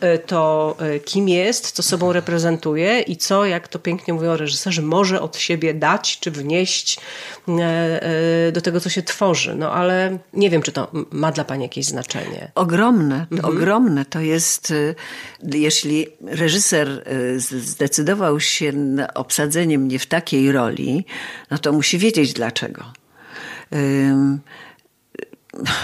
e, to e, kim jest, co sobą reprezentuje i co, jak to pięknie mówią reżyserzy, może od siebie dać czy wnieść e, do tego, co się tworzy. No ale nie wiem, czy to ma dla Pani jakieś znaczenie. Ogromne, to mhm. ogromne. To jest, jeśli reżyser zdecydował się na obsadzenie mnie w takiej roli, no to musi wiedzieć dlaczego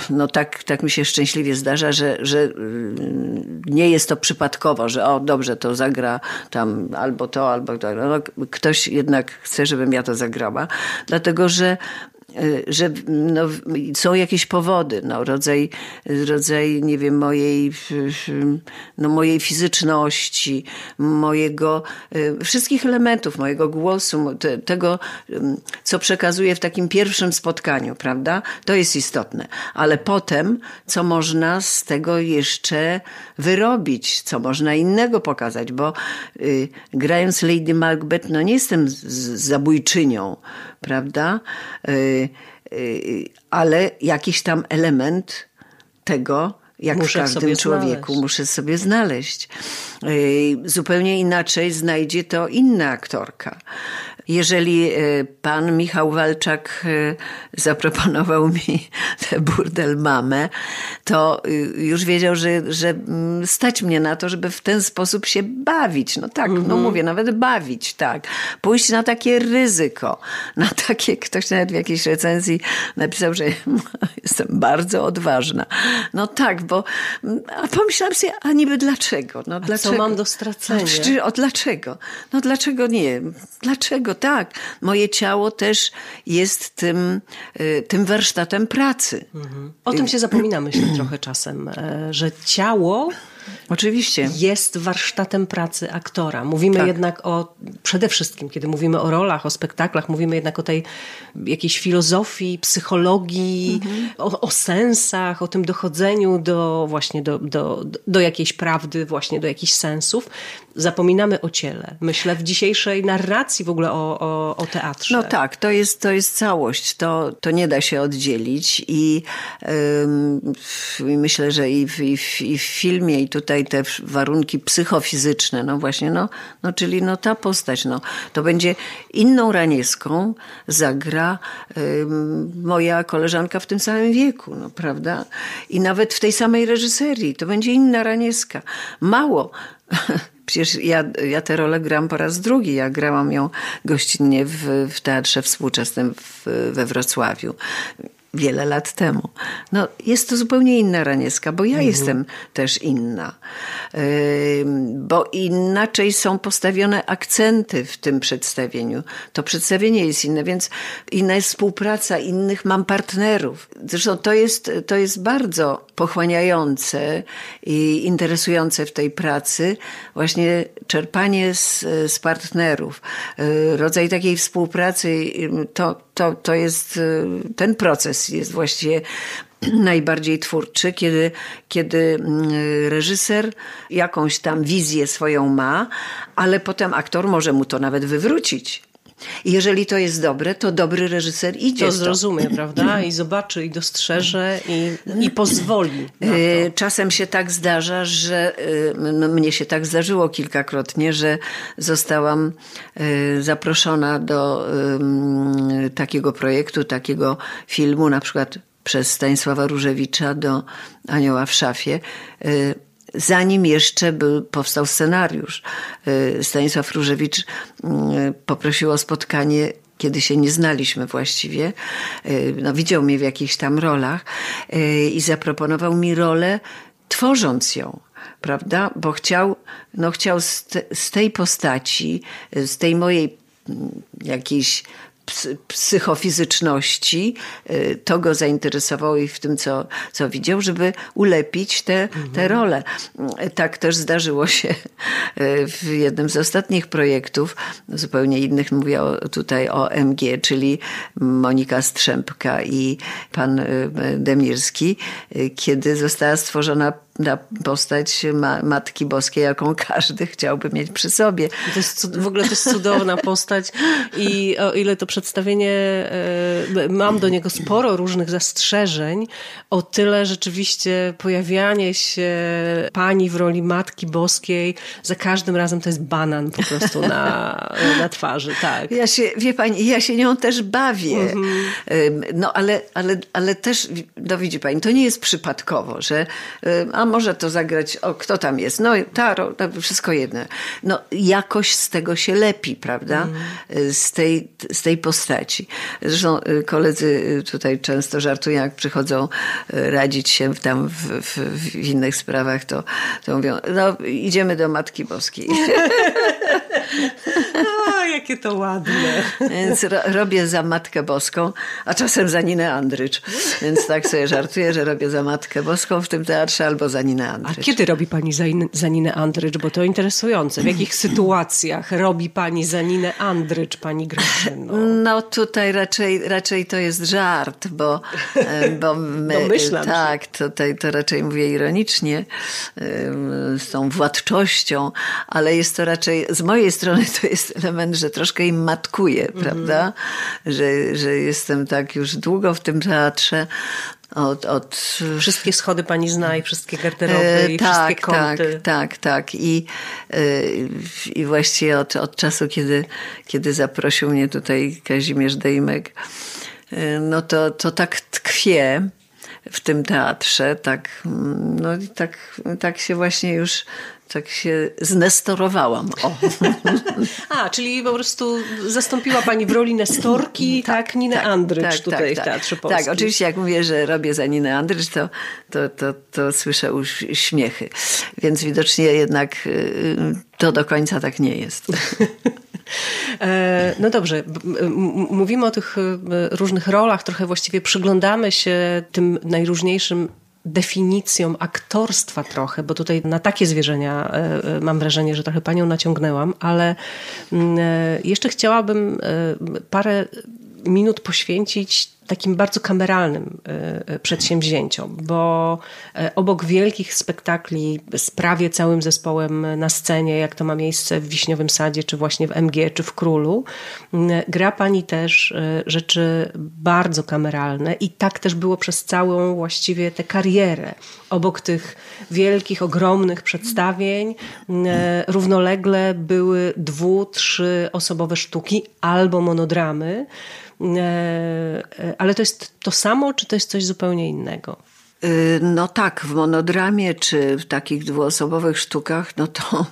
no tak, tak mi się szczęśliwie zdarza, że, że mm, nie jest to przypadkowo, że o dobrze, to zagra tam albo to, albo to. No, ktoś jednak chce, żebym ja to zagrała, dlatego że Y, że no, są jakieś powody, no, rodzaj, rodzaj, nie wiem, mojej, no, mojej fizyczności, mojego, y, wszystkich elementów, mojego głosu, te, tego, co przekazuję w takim pierwszym spotkaniu, prawda? To jest istotne. Ale potem, co można z tego jeszcze wyrobić, co można innego pokazać, bo y, grając Lady Macbeth, no nie jestem z zabójczynią, prawda? Y, y, ale jakiś tam element tego, jak muszę w każdym człowieku, znaleźć. muszę sobie znaleźć. Y, zupełnie inaczej znajdzie to inna aktorka. Jeżeli e, pan Michał Walczak e, zaproponował mi *laughs* tę burdel mamę, to y, już wiedział, że, że mm, stać mnie na to, żeby w ten sposób się bawić. No tak, no mhm. mówię, nawet bawić, tak. Pójść na takie ryzyko, *laughs* na takie, ktoś nawet w jakiejś recenzji napisał, że *laughs* jestem bardzo odważna. No tak, bo mm, a pomyślałam sobie, a niby dlaczego? No, a dlaczego? co mam do stracenia? No, o, dlaczego? No dlaczego nie? Dlaczego tak, moje ciało też jest tym, y, tym warsztatem pracy. Mhm. O tym się zapomina, myślę, trochę czasem, e, że ciało Oczywiście. Jest warsztatem pracy aktora. Mówimy tak. jednak o, przede wszystkim, kiedy mówimy o rolach, o spektaklach, mówimy jednak o tej jakiejś filozofii, psychologii, mhm. o, o, sensach, o tym dochodzeniu do właśnie do, do, do jakiejś prawdy, właśnie do jakichś sensów. Zapominamy o ciele. Myślę w dzisiejszej narracji w ogóle o, o, o teatrze. No tak, to jest, to jest całość. To, to nie da się oddzielić i myślę, że i w, i w, i w filmie, i tutaj te warunki psychofizyczne, no właśnie, no, no czyli no ta postać, no, to będzie inną Ranieską zagra y, moja koleżanka w tym samym wieku, no prawda? I nawet w tej samej reżyserii, to będzie inna Ranieska. Mało. *laughs* Przecież ja, ja tę rolę gram po raz drugi. Ja grałam ją gościnnie w, w Teatrze Współczesnym w, we Wrocławiu wiele lat temu. No, jest to zupełnie inna Ranieska, bo ja mhm. jestem też inna. Bo inaczej są postawione akcenty w tym przedstawieniu. To przedstawienie jest inne, więc inna jest współpraca, innych mam partnerów. Zresztą to jest, to jest bardzo pochłaniające i interesujące w tej pracy, właśnie czerpanie z, z partnerów. Y, rodzaj takiej współpracy to, to, to jest y, ten proces jest właściwie *clears throat* najbardziej twórczy, kiedy, kiedy reżyser jakąś tam wizję swoją ma, ale potem aktor może mu to nawet wywrócić. I jeżeli to jest dobre, to dobry reżyser idzie. To zrozumie, prawda? I zobaczy, i dostrzeże, i, i pozwoli. Y, czasem się tak zdarza, że no, mnie się tak zdarzyło kilkakrotnie, że zostałam y, zaproszona do takiego projektu, takiego filmu, na przykład przez Stanisława Różewicza do Anioła w szafie. Zanim jeszcze był, powstał scenariusz. Stanisław Różewicz mm, poprosił o spotkanie kiedy się nie znaliśmy właściwie, no, widział mnie w jakichś tam rolach i zaproponował mi rolę, tworząc ją prawda? Bo chciał, no chciał z, te, z tej postaci, z tej mojej mm, jakiejś psychofizyczności. Y, to go zainteresowało i w tym, co, co widział, żeby ulepić te, mhm. te role. Tak też zdarzyło się y, w jednym z ostatnich projektów, zupełnie innych, mówię tutaj o MG, czyli Monika Strzępka i pan y, Demirski, kiedy została stworzona na postać ma Matki Boskiej, jaką każdy chciałby mieć przy sobie. To jest, w ogóle to jest cudowna postać i o ile to przedstawienie, e, mam do niego sporo różnych zastrzeżeń, o tyle rzeczywiście pojawianie się pani w roli Matki Boskiej za każdym razem to jest banan po prostu na, na twarzy, tak. Ja się, wie pani, ja się nią też bawię. Mhm. No ale, ale, ale też, no widzi pani, to nie jest przypadkowo, że a może to zagrać, o kto tam jest, no Taro, wszystko jedno. No jakoś z tego się lepi, prawda? Mm. Z, tej, z tej postaci. Zresztą y, koledzy y, tutaj często żartują, jak przychodzą y, radzić się tam w, w, w innych sprawach, to, to mówią, no idziemy do Matki Boskiej. *laughs* Jakie to ładne. *laughs* Więc ro, robię za Matkę Boską, a czasem za Ninę Andrycz. Więc tak sobie żartuję, że robię za Matkę Boską w tym teatrze albo za Ninę Andrycz. A kiedy robi pani za, za Ninę Andrycz? Bo to interesujące. W jakich *clears throat* sytuacjach robi pani za Ninę Andrycz, pani Grażyno? No tutaj raczej, raczej to jest żart, bo, bo my, Domyślam tak, się. tutaj to raczej mówię ironicznie, z tą władczością, ale jest to raczej z mojej strony to jest element, że troszkę im matkuje, mm -hmm. prawda? Że, że jestem tak już długo w tym teatrze, od, od... Wszystkie schody pani zna i wszystkie garderoby e, i tak, wszystkie kąty. Tak, tak, tak. I, e, i właściwie od, od czasu, kiedy, kiedy zaprosił mnie tutaj Kazimierz Dejmek, e, no to, to tak tkwie w tym teatrze, tak, no i tak, tak się właśnie już tak się znestorowałam. O. *laughs* A, czyli po prostu zastąpiła pani w roli Nestorki, tak, tak Ninę tak, Andrycz tak, tutaj tak, w Teatrze tak. Polskim. Tak, oczywiście jak mówię, że robię za Ninę Andrycz, to, to, to, to słyszę już śmiechy. Więc widocznie jednak y, to do końca tak nie jest. *laughs* E, no dobrze, mówimy o tych różnych rolach, trochę właściwie przyglądamy się tym najróżniejszym definicją aktorstwa trochę, bo tutaj na takie zwierzenia e, e, mam wrażenie, że trochę panią naciągnęłam, ale mm, jeszcze chciałabym parę minut poświęcić takim bardzo kameralnym e, e, przedsięwzięciom, bo e, obok wielkich spektakli z prawie całym zespołem na scenie, jak to ma miejsce w Wiśniowym Sadzie, czy właśnie w MG, czy w Królu, gra pani też rzeczy bardzo kameralne i tak też było przez całą właściwie tę karierę. Obok tych wielkich, ogromnych przedstawień równolegle były dwu, trzy osobowe sztuki albo monodramy, ale to jest to samo, czy to jest coś zupełnie innego? Y, no tak, w monodramie czy w takich dwuosobowych sztukach, no to,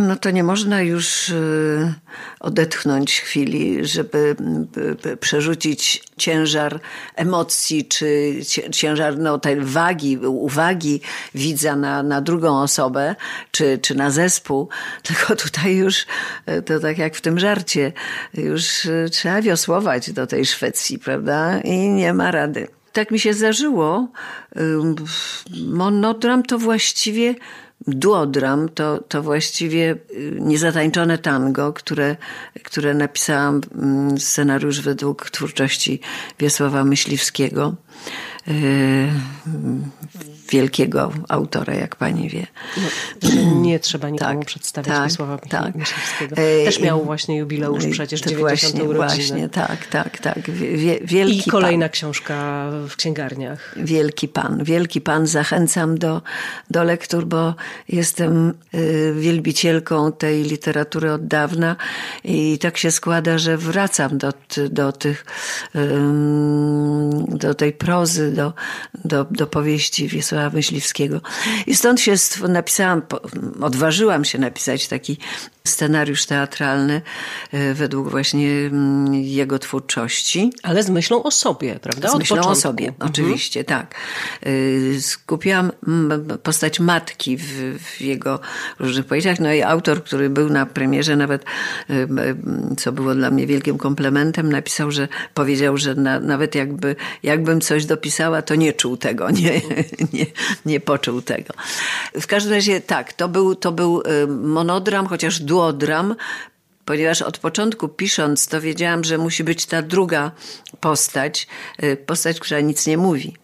no to nie można już y, odetchnąć chwili, żeby przerzucić ciężar emocji czy ciężar no, tej wagi, uwagi widza na, na drugą osobę czy, czy na zespół. *laughs* Tylko tutaj już, to tak jak w tym żarcie, już trzeba wiosłować do tej Szwecji, prawda? I nie ma rady tak mi się zdarzyło. Monodram to właściwie duodram to, to właściwie y, niezatańczone tango, które, które napisałam scenariusz według twórczości Wiesława Myśliwskiego. Wielkiego autora, jak pani wie. No, nie trzeba nikomu tak, przedstawiać tak, Wiesława tak. Myśliwskiego. Też miał właśnie jubileusz przecież 90 właśnie, urodziny. Właśnie, tak, tak, tak. Wie, wielki I kolejna pan. książka w księgarniach. Wielki pan, wielki pan. Zachęcam do, do lektur, bo jestem y, wielbicielką tej literatury od dawna i tak się składa, że wracam do, do tych, do tej prozy do, do, do powieści Wiesława Myśliwskiego. I stąd się napisałam, odważyłam się napisać taki scenariusz teatralny e, według właśnie mm, jego twórczości. Ale z myślą o sobie, prawda? Z myślą o sobie, mhm. oczywiście, tak. E, skupiłam postać matki w, w, jego różnych powieściach. No i autor, który był na premierze nawet, e, co było dla mnie wielkim komplementem, napisał, że powiedział, że na, nawet jakby, jakbym coś dopisała, to nie czuł tego, nie, *laughs* nie, nie poczuł tego. W każdym razie tak, to był, to był monodram, chociaż duodram, ponieważ od początku pisząc to wiedziałam, że musi być ta druga postać, y, postać, która nic nie mówi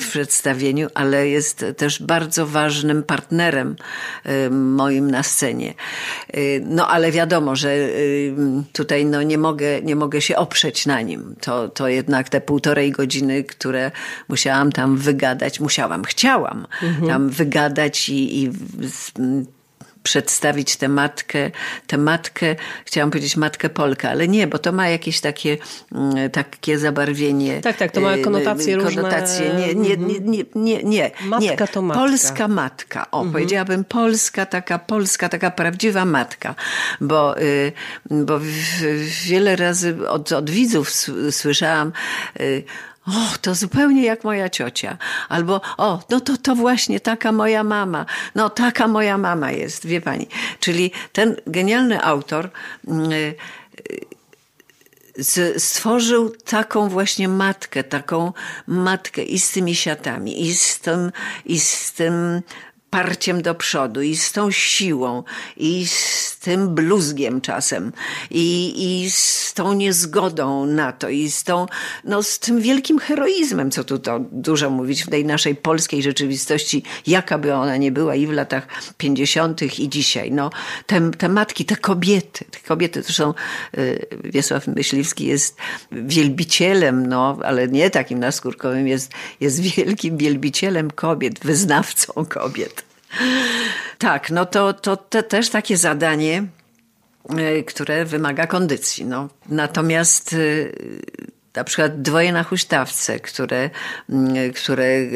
w przedstawieniu, ale jest też bardzo ważnym partnerem y, moim na scenie. Y, no ale wiadomo, że tutaj no, nie, mogę, nie mogę się oprzeć na nim. To, to jednak te półtorej godziny, które musiałam tam wygadać, musiałam, chciałam mhm. tam wygadać i, i przedstawić tę matkę, tę matkę, chciałam powiedzieć matkę Polkę, ale nie, bo to ma jakieś takie, mm, takie zabarwienie. Tak, tak, to ma konotacje, y, konotacje. różne. Nie, nie, nie, nie, nie, nie. Matka to matka. Polska matka. O, mhm. powiedziałabym polska, taka polska, taka prawdziwa matka. Bo, y, bo wiele razy od, od widzów słyszałam y, o, to zupełnie jak moja ciocia. Albo, o, no to, to właśnie taka moja mama. No, taka moja mama jest, wie pani. Czyli ten genialny autor mm, y, stworzył taką właśnie matkę, taką matkę i z tymi siatami, i z tym, i z tym parciem do przodu i z tą siłą i z tym bluzgiem czasem i, i z tą niezgodą na to i z tą, no z tym wielkim heroizmem, co tu to dużo mówić w tej naszej polskiej rzeczywistości, jaka by ona nie była i w latach pięćdziesiątych i dzisiaj. No, te, te matki, te kobiety, te kobiety, zresztą y, Wiesław Myśliwski jest wielbicielem, no, ale nie takim naskórkowym, jest, jest wielkim wielbicielem kobiet, wyznawcą kobiet. Tak, no to, to te, też takie zadanie, e, które wymaga kondycji. No. Natomiast e, na przykład dwoje na huśtawce, które, które e,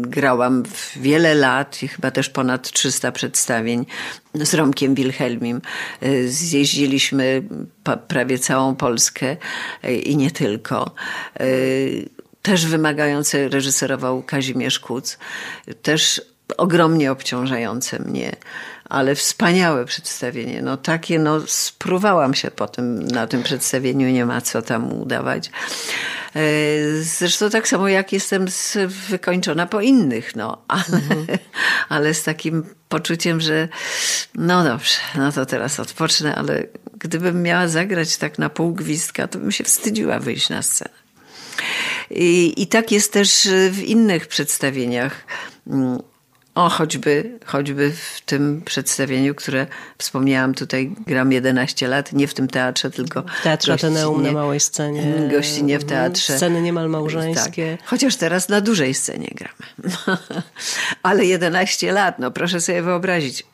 grałam wiele lat i chyba też ponad 300 przedstawień z Romkiem Wilhelmim. Zjeździliśmy prawie całą Polskę i nie tylko też wymagające reżyserował Kazimierz Kuc. Też ogromnie obciążające mnie, ale wspaniałe przedstawienie. No takie, no spruwałam się po tym, na tym przedstawieniu, nie ma co tam udawać. E, zresztą tak samo jak jestem wykończona po innych, no, ale, mhm. *laughs* ale z takim poczuciem, że no dobrze, no to teraz odpocznę, ale gdybym miała zagrać tak na pół gwizdka, to bym się wstydziła wyjść na scenę. I, I tak jest też w innych przedstawieniach. O, choćby, choćby w tym przedstawieniu, które wspomniałam tutaj, gram 11 lat, nie w tym teatrze, tylko w Teatrze Ateneum na małej scenie. Gościnie w teatrze. Sceny niemal małżeńskie. Tak. Chociaż teraz na dużej scenie gramy. *laughs* Ale 11 lat, no proszę sobie wyobrazić.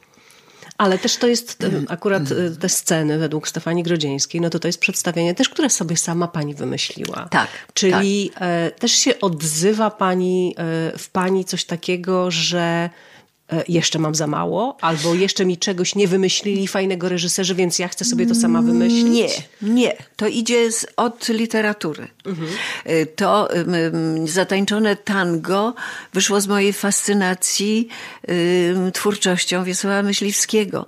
Ale też to jest akurat y, te sceny według Stefanii Grodzieńskiej, no to to jest przedstawienie też, które sobie sama pani wymyśliła. Tak. Czyli tak. też się odzywa pani e, w pani coś takiego, że E, jeszcze mam za mało, albo jeszcze mi czegoś nie wymyślili fajnego reżyserzy, więc ja chcę sobie to sama wymyślić? Nie, nie. To idzie z, od literatury. Mhm. To um, zatańczone tango wyszło z mojej fascynacji um, twórczością Wiesława Myśliwskiego.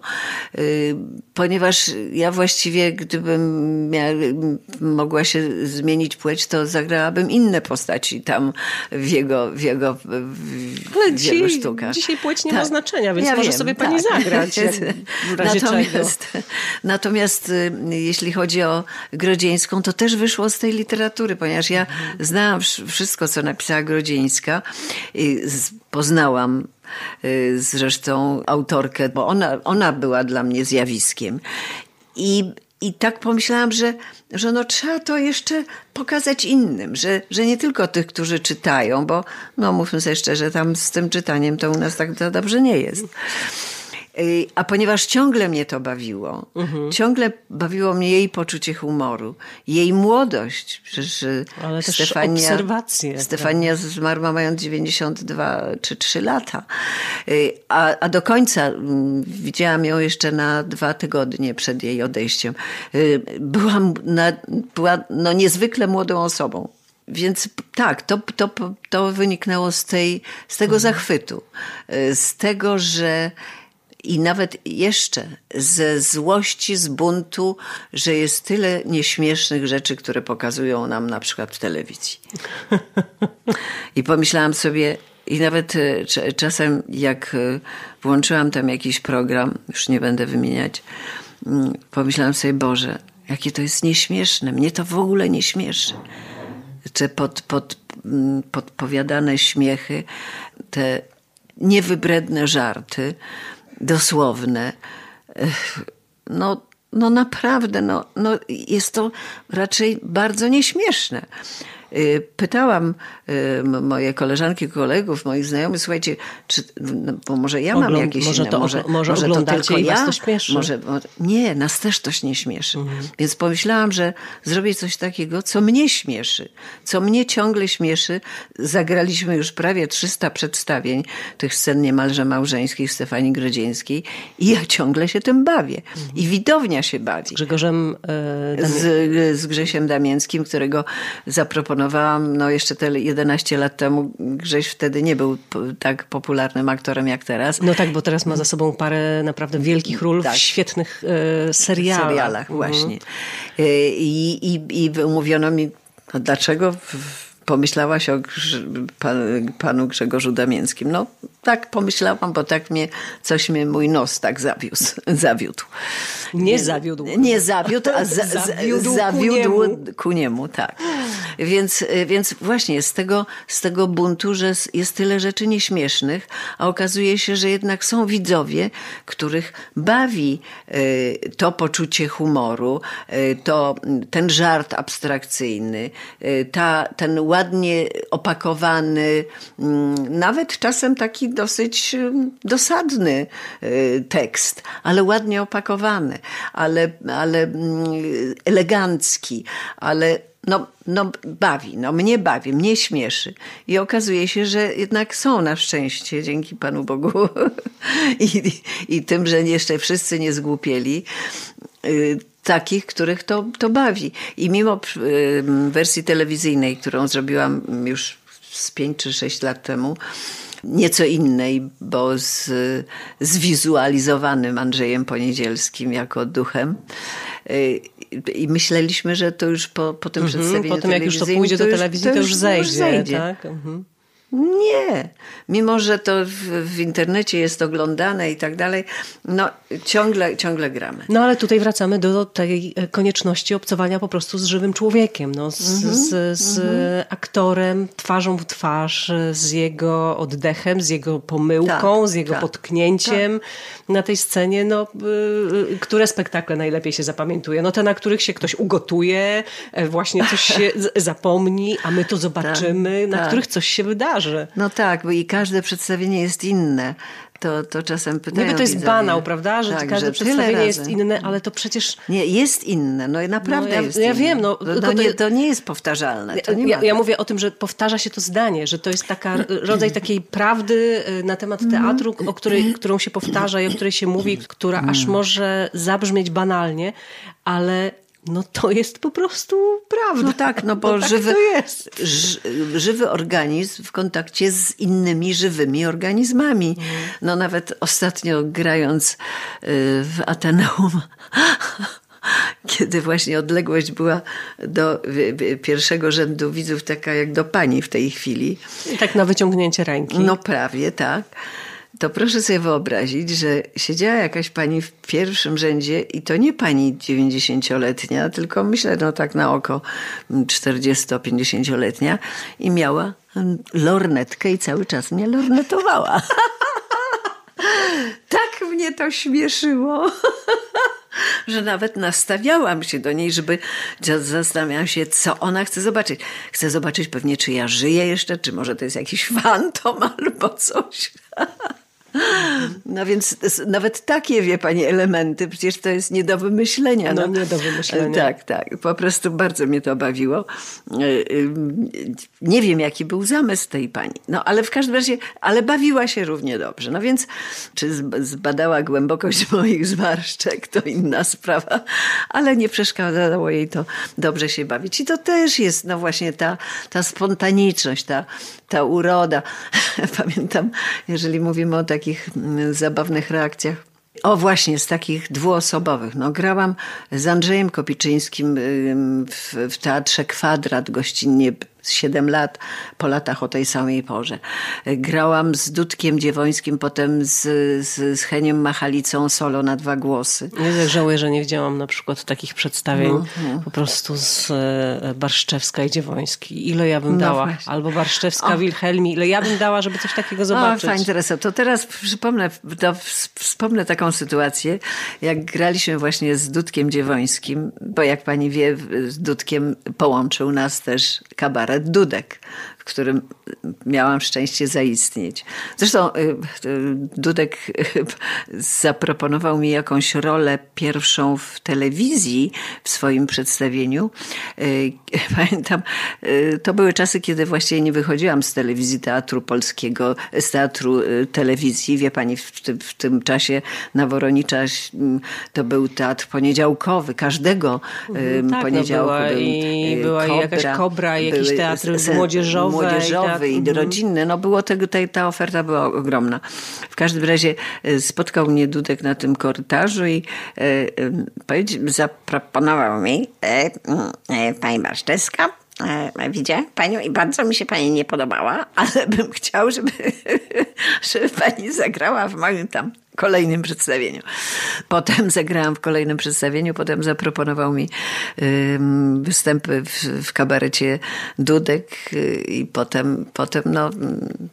Um, ponieważ ja właściwie, gdybym miała, mogła się zmienić płeć, to zagrałabym inne postaci tam w jego, w jego, w, w jego sztukach. Dzisiaj płeć nie tak. ma znaczenia, więc ja może wiem, sobie pani tak. zagrać. *laughs* natomiast, natomiast y, jeśli chodzi o Grodzieńską, to też wyszło z tej literatury, ponieważ ja znałam wszystko, co napisała Grodzieńska. Poznałam y, zresztą autorkę, bo ona, ona była dla mnie zjawiskiem. I i tak pomyślałam, że, że no trzeba to jeszcze pokazać innym, że, że nie tylko tych, którzy czytają, bo no mówmy sobie szczerze, tam z tym czytaniem to u nas tak dobrze nie jest. Y, a ponieważ ciągle mnie to bawiło, mhm. ciągle bawiło mnie jej poczucie humoru, jej młodość. Przecież y, Ale Stefania, też obserwacje. Stefania zmarła mając 92 czy 3 lata. Y, a, a do końca mm, widziałam ją jeszcze na dwa tygodnie przed jej odejściem. Byłam na, była no, niezwykle młodą osobą. Więc tak, to, to, to wyniknęło z, tej, z tego mhm. zachwytu, z tego, że i nawet jeszcze ze złości, z buntu, że jest tyle nieśmiesznych rzeczy, które pokazują nam na przykład w telewizji. I pomyślałam sobie, i nawet e, czasem jak e, włączyłam tam jakiś program, już nie będę wymieniać, mm, pomyślałam sobie, Boże, jakie to jest nieśmieszne. Mnie to w ogóle nie śmieszy. Czy pod, pod, mm, podpowiadane śmiechy, te niewybredne żarty, dosłowne. No, no naprawdę, no, no jest to raczej bardzo nieśmieszne. Y, pytałam y, moje koleżanki, kolegów, moich znajomych, słuchajcie, czy, no, bo może ja mam jakieś może inne, to, może, może, może to tylko i ja, to śmieszy. Może, nie, nas też to nie śmieszy. Mhm. Więc pomyślałam, że zrobię coś takiego, co mnie śmieszy, co mnie ciągle śmieszy. Zagraliśmy już prawie 300 przedstawień tych scen niemalże małżeńskich Stefanii Grodzieńskiej i ja ciągle się tym bawię. Mhm. I widownia się bawi. Grzegorzem e, z, z Grzesiem Damięckim, którego zaproponowałam zaproponowałam, no jeszcze te 11 lat temu, Grześ wtedy nie był tak popularnym aktorem jak teraz. No tak, bo teraz ma za sobą parę naprawdę wielkich ról tak. w świetnych e, serialach. serialach mhm. właśnie. E, I, i, I umówiono mi, no dlaczego w, pomyślałaś o panu Grzegorzu Damięckim. No tak pomyślałam, bo tak mnie, coś mnie mój nos tak zawiózł, *laughs* zawiódł. Nie zawiódł. Nie zawiódł, a za, zawiódł, zawiódł ku, niemu. ku niemu. tak. Więc, więc właśnie z tego, z tego buntu, że jest tyle rzeczy nieśmiesznych, a okazuje się, że jednak są widzowie, których bawi y, to poczucie humoru, y, to, ten żart abstrakcyjny, y, ta, ten ładnie opakowany, mm, nawet czasem taki dosyć dosadny tekst, ale ładnie opakowany ale, ale mm, elegancki, ale no, no bawi, no mnie bawi, mnie śmieszy. I okazuje się, że jednak są na szczęście, dzięki Panu Bogu *laughs* i, i tym, że jeszcze wszyscy nie zgłupieli, y, takich, których to, to bawi. I mimo y, wersji telewizyjnej, którą zrobiłam już z 5 czy 6 lat temu, nieco innej, bo z zwizualizowanym Andrzejem Poniedzielskim jako duchem. Y, I myśleliśmy, że to już po, po tym mhm, przedstawieniu Po tym, jak już to pójdzie do telewizji, to już, to już zejdzie. Już zejdzie. Tak? Mhm. Nie. Mimo, że to w, w, internecie jest oglądane i tak dalej, no ciągle, ciągle gramy. No ale tutaj wracamy do tej e, konieczności obcowania po prostu z żywym człowiekiem, no, z, mm -hmm. z, z mm -hmm. aktorem twarzą w twarz, z jego oddechem, z jego pomyłką, tak, z jego tak, potknięciem tak. na tej scenie. No, y, które spektakle najlepiej się zapamiętuje? No te, na których się ktoś ugotuje, e, właśnie coś się *laughs* zapomni, a my to zobaczymy, tak, na tak. których coś się wydarzy. No tak, bo i każde przedstawienie jest inne. To, to czasem pytają Niby to jest widzowie. banał, prawda? Że tak, każde że przedstawienie jest inne, ale to przecież... Nie, jest inne, no i naprawdę no, ja, jest Ja inne. wiem, no... no to, nie, to nie jest powtarzalne. Ja, ja, mówię o tym, że powtarza się to zdanie, że to jest taka rodzaj takiej prawdy y, na temat teatru, o której, którą się powtarza i o której się mówi, która aż mm. może zabrzmieć banalnie, ale no to jest po prostu prawda. No tak, no *laughs* bo no tak żywy, żywy organizm w kontakcie z innymi żywymi organizmami. No nawet ostatnio grając y, w Ateneum *laughs* kiedy właśnie odległość była do pierwszego rzędu widzów taka jak do pani w tej chwili. Tak na wyciągnięcie ręki. No prawie, tak to proszę sobie wyobrazić, że siedziała jakaś pani w pierwszym rzędzie i to nie pani 90-letnia, tylko myślę, no tak na oko 40-50-letnia i miała lornetkę i cały czas mnie lornetowała. *laughs* tak mnie to śmieszyło. *laughs* że nawet nastawiałam się do niej, żeby zastanawiałam się, co ona chce zobaczyć. Chce zobaczyć pewnie, czy ja żyję jeszcze, czy może to jest jakiś *laughs* fantom albo coś. No więc nawet takie, wie pani, elementy, przecież to jest nie do wymyślenia. No, no nie do wymyślenia. Tak, tak. Po prostu bardzo mnie to bawiło. E, nie wiem, jaki był zamysł tej pani. No ale w każdym razie, ale bawiła się równie dobrze. No więc, czy zbadała głębokość *laughs* moich zmarszczek, to inna sprawa, ale nie przeszkadzało jej to dobrze się bawić. I to też jest, no właśnie ta, ta spontaniczność, ta, ta uroda. *laughs* Pamiętam, jeżeli mówimy o takich mm, zabawnych reakcjach, o właśnie, z takich dwuosobowych. No, grałam z Andrzejem Kopiczyńskim w, w Teatrze Kwadrat gościnnie 7 lat, po latach o tej samej porze. Grałam z Dudkiem Dziewońskim, potem z, z, z Heniem Machalicą solo na dwa głosy. Tak żałuję, że nie widziałam na przykład takich przedstawień no, no. po prostu z e, Barszczewska i Dziewoński. Ile ja bym no dała? Właśnie. Albo Barszczewska, o. Wilhelmi. Ile ja bym dała, żeby coś takiego zobaczyć? O, fajnie, Teresa. To teraz przypomnę, to wspomnę taką sytuację, jak graliśmy właśnie z Dudkiem Dziewońskim, bo jak pani wie, z Dudkiem połączył nas też kabaret Dudek, w którym miałam szczęście zaistnieć. Zresztą y, y, Dudek y, zaproponował mi jakąś rolę pierwszą w telewizji w swoim przedstawieniu. *laughs* Pamiętam, to były czasy, kiedy właściwie nie wychodziłam z telewizji Teatru Polskiego, z Teatru Telewizji. Wie pani, w tym, w tym czasie na Woronicza to był teatr poniedziałkowy. Każdego mhm, tak, no poniedziałku no była był i, była kobra, jakaś kobra, jakiś teatr młodzieżowy młodzieżowy i, tak. i mhm. rodzinny. No było tego, ta, ta oferta była ogromna. W każdym razie e, spotkał mnie Dudek na tym korytarzu i e, e, zaproponował mi e, e, pani Barszczewska, widzę panią i bardzo mi się pani nie podobała, *laughs* ale bym chciał, żeby, *laughs* żeby pani zagrała w moim tam kolejnym przedstawieniu. Potem zagrałam w kolejnym przedstawieniu, potem zaproponował mi występy w, w kabarecie Dudek y, i potem, potem no,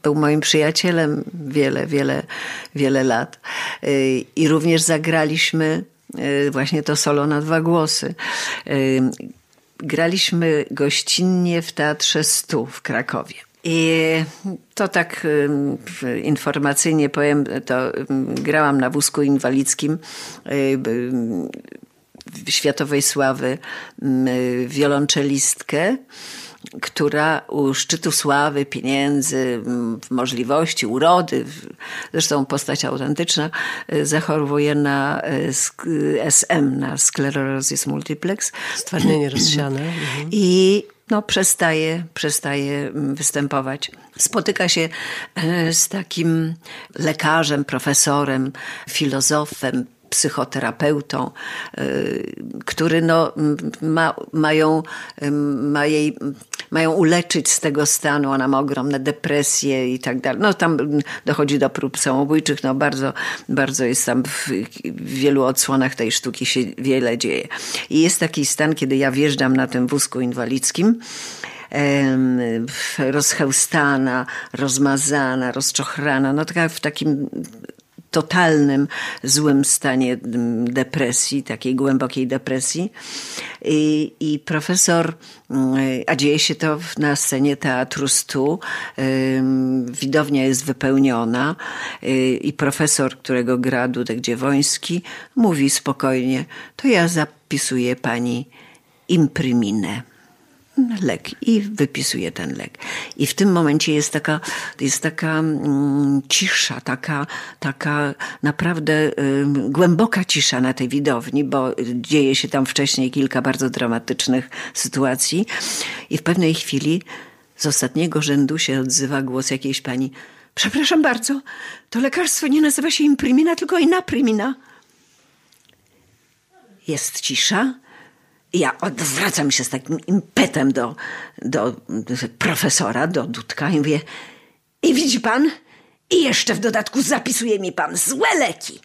był moim przyjacielem wiele, wiele, wiele lat. Y, I również zagraliśmy y, właśnie to solo na dwa głosy. Graliśmy gościnnie w Teatrze Stu w Krakowie. I to tak informacyjnie powiem, to grałam na wózku inwalidzkim światowej sławy wiolonczelistkę która u szczytu sławy, pieniędzy, możliwości, urody, zresztą postać autentyczna, y, zachorowuje na SM, y, na sklerozis multiplex. Stwardnienie *clears throat* rozsiane. Mhm. I no, przestaje, przestaje występować. Spotyka się e, z takim lekarzem, profesorem, filozofem, psychoterapeutą, e, który no, ma, mają, ma jej, mają uleczyć z tego stanu. Ona ma ogromne depresje i tak dalej. No tam dochodzi do prób samobójczych. No bardzo, bardzo jest tam w, w wielu odsłonach tej sztuki się wiele dzieje. I jest taki stan, kiedy ja wjeżdżam na tym wózku inwalidzkim rozchełstana, rozmazana, rozczochrana, no taka w takim totalnym złym stanie mm, depresji, takiej głębokiej depresji. I, i profesor, mm, a dzieje się to na scenie Teatru Stu, widownia jest wypełniona y, i profesor, którego gra Dudek Dziewoński, mówi spokojnie, to ja zapisuję pani impriminę lek i wypisuje ten lek. I w tym momencie jest taka, jest taka mm, cisza, taka, taka naprawdę głęboka cisza na tej widowni, bo dzieje się tam wcześniej kilka bardzo dramatycznych sytuacji i w pewnej chwili z ostatniego rzędu się odzywa głos jakiejś pani Przepraszam bardzo, to lekarstwo nie nazywa się imprimina, tylko inaprimina. Jest cisza ja odwracam się z takim impetem do, do, profesora, do Dudka i mówię i widzi pan? I jeszcze w dodatku zapisuje mi pan złe leki.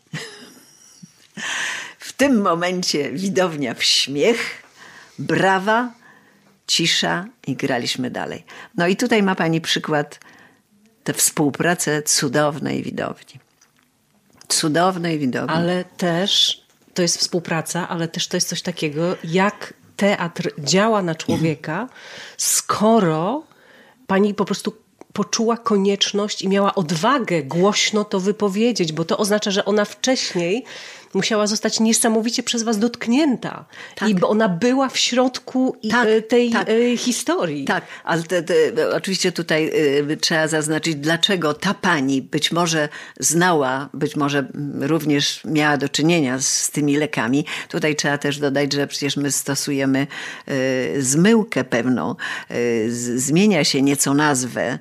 W tym momencie widownia w śmiech, brawa, cisza i graliśmy dalej. No i tutaj ma pani przykład tę współpracę cudownej widowni. Cudownej widowni. Ale też to jest współpraca, ale też to jest coś takiego, jak teatr działa na człowieka, skoro pani po prostu poczuła konieczność i miała odwagę głośno to wypowiedzieć, bo to oznacza, że ona wcześniej musiała zostać niesamowicie przez was dotknięta. Tak. I bo ona była w środku tak, tej tak. historii. Tak, ale te, te, oczywiście tutaj y, trzeba zaznaczyć, dlaczego ta pani być może znała, być może również miała do czynienia z, z tymi lekami. Tutaj trzeba też dodać, że przecież my stosujemy zmyłkę pewną. Zmienia się nieco nazwę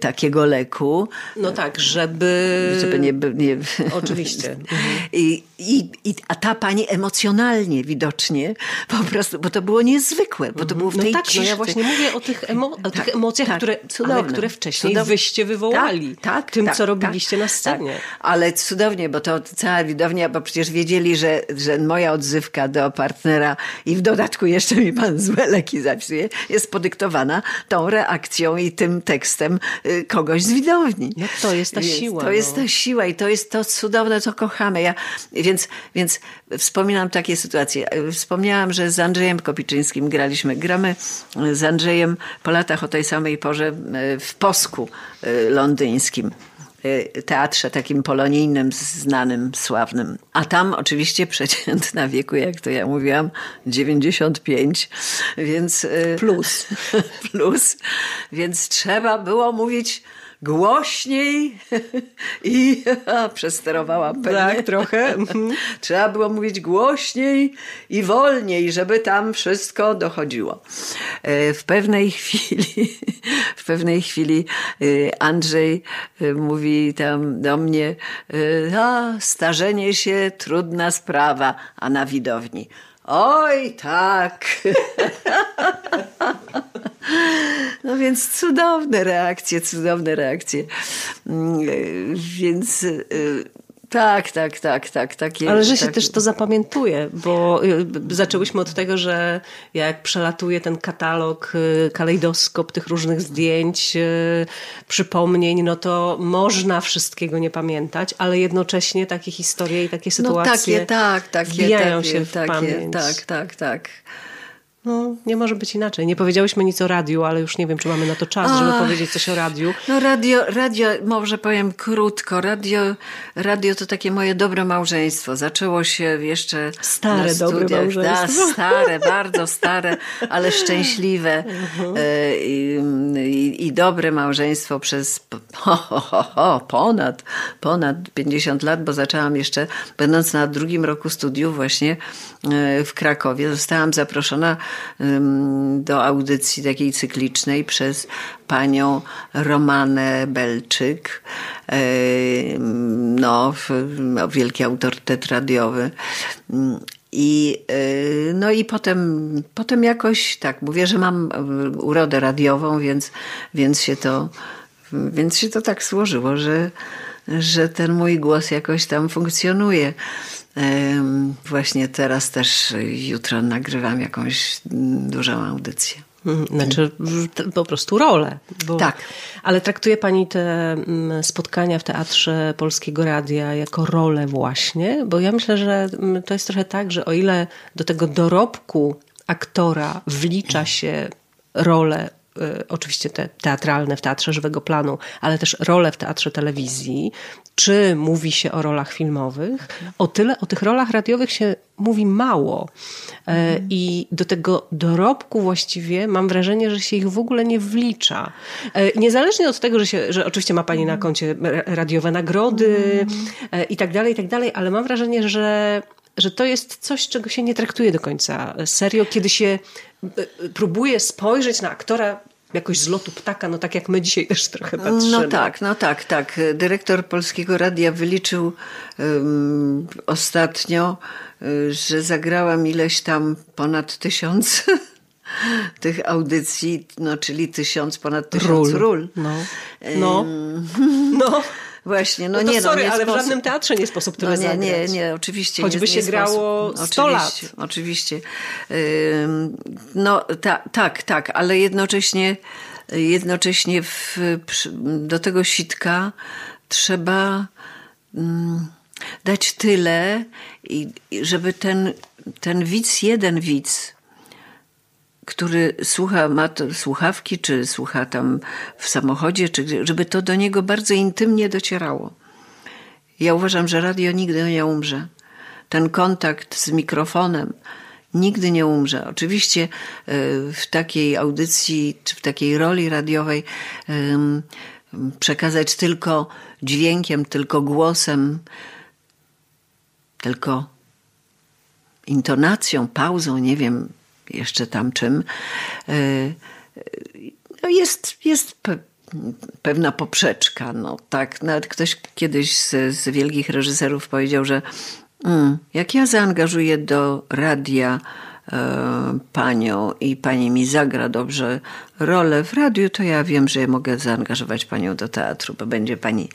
takiego leku. No tak, żeby... Żeby nie... nie... Oczywiście. *laughs* I, i, i, a ta pani emocjonalnie widocznie po prostu, bo to było niezwykłe, bo to było w no tej tak, ciszy. No ja właśnie mówię o tych, emo o tak, tych emocjach, tak, które, ale, które wcześniej cudownie. wyście wywołali. Tak, tak tym, tak, co robiliście na tak. scenie. Ale cudownie, bo to cała widownia, bo przecież wiedzieli, że, że moja odzywka do partnera i w dodatku jeszcze mi pan złe leki zapisuje, jest podyktowana tą reakcją i tym tekstem y, kogoś z widowni. No to jest ta siła. To no. jest ta siła i to jest to cudowne, co kochamy. Ja, więc, więc wspominam takie sytuacje. Wspomniałam, że z Andrzejem Kopiczyńskim graliśmy. Gramy z Andrzejem po latach o tej samej porze e, w Posku e, londyńskim e, teatrze takim polonijnym, znanym, sławnym. A tam oczywiście przeciętna wieku, jak to ja mówiłam, 95, więc... Plus. *laughs* plus. Więc trzeba było mówić głośniej *laughs* i *laughs* przesterowałam pewnie. Tak, trochę. *laughs* Mhm. Trzeba było mówić głośniej i wolniej, żeby tam wszystko dochodziło. E, w pewnej chwili, w pewnej chwili e, Andrzej e, mówi tam do mnie, a starzenie się trudna sprawa, a na widowni. Oj, tak. No więc cudowne reakcje, cudowne reakcje. Mm, więc y, tak, tak, tak, tak. Takie, Ale że się tak. też to zapamiętuje, bo y, zaczęłyśmy od tego, że jak przelatuje ten katalog, y, kalejdoskop tych różnych zdjęć, przypomnień, no to można wszystkiego nie pamiętać, ale jednocześnie takie historie i takie sytuacje no takie, tak, takie, wbijają takie, się w takie, pamięć. Tak, tak, tak. No, nie może być inaczej. Nie powiedziałyśmy nic o radiu, ale już nie wiem, czy mamy na to czas, żeby powiedzieć coś o radiu. No radio, radio, może powiem krótko. Radio, radio to takie moje dobre małżeństwo. Zaczęło się jeszcze Stare, dobre małżeństwo. Da, stare, *laughs* bardzo stare, ale szczęśliwe uh-huh. I, i, i, dobre małżeństwo przez ho, ho, ho, ponad, ponad 50 lat, bo zaczęłam jeszcze, będąc na drugim roku studiów właśnie e, w Krakowie, zostałam zaproszona do audycji takiej cyklicznej przez panią Romanę Belczyk. No, wielki autorytet radiowy. I, no i potem, potem jakoś tak, mówię, że mam urodę radiową, więc, więc, się, to, więc się to tak złożyło, że, że ten mój głos jakoś tam funkcjonuje. Właśnie teraz też jutro nagrywam jakąś dużą audycję. Mhm, znaczy po prostu rolę. Bo, tak. Ale traktuje Pani te mm, spotkania w Teatrze Polskiego Radia jako rolę właśnie? Bo ja myślę, że mm, to jest trochę tak, że o ile do tego dorobku aktora wlicza się rolę oczywiście te teatralne w Teatrze Żywego Planu, ale też role w Teatrze Telewizji, czy mówi się o rolach filmowych, o tyle o tych rolach radiowych się mówi mało. E, I do tego dorobku właściwie mam wrażenie, że się ich w ogóle nie wlicza. E, niezależnie od tego, że, się, że oczywiście ma pani na koncie radiowe nagrody e, i tak dalej, i tak dalej, ale mam wrażenie, że że to jest coś, czego się nie traktuje do końca serio, kiedy się próbuje spojrzeć na aktora jakoś z lotu ptaka, no tak jak my dzisiaj też trochę patrzymy. No tak, no tak, tak. Dyrektor Polskiego Radia wyliczył um, ostatnio, y, że zagrałam ileś tam ponad tysiąc *laughs* tych audycji, no czyli tysiąc, ponad tysiąc ról. ról. No. No. no. *laughs* Właśnie, no, no nie, sorry, no, nie ale sposób. w żadnym teatrze nie sposób tyle no, nie, zagrać. Nie, nie, oczywiście. Choćby nie, się nie grało sposób. 100 oczywiście, lat. Oczywiście. No ta, tak, tak, ale jednocześnie jednocześnie w, do tego sitka trzeba dać tyle, żeby ten, ten widz, jeden widz, który słucha, ma słuchawki, czy słucha tam w samochodzie, czy żeby to do niego bardzo intymnie docierało. Ja uważam, że radio nigdy nie umrze. Ten kontakt z mikrofonem nigdy nie umrze. Oczywiście e, w takiej audycji, czy w takiej roli radiowej przekazać tylko dźwiękiem, tylko głosem, tylko intonacją, pauzą, nie wiem jeszcze tam czym, e, no jest, jest pewna poprzeczka. No, tak, nawet ktoś kiedyś z, z wielkich reżyserów powiedział, że mm, jak ja zaangażuję do radia e, panią i pani mi zagra dobrze rolę w radiu, to ja wiem, że ja mogę zaangażować panią do teatru, bo będzie pani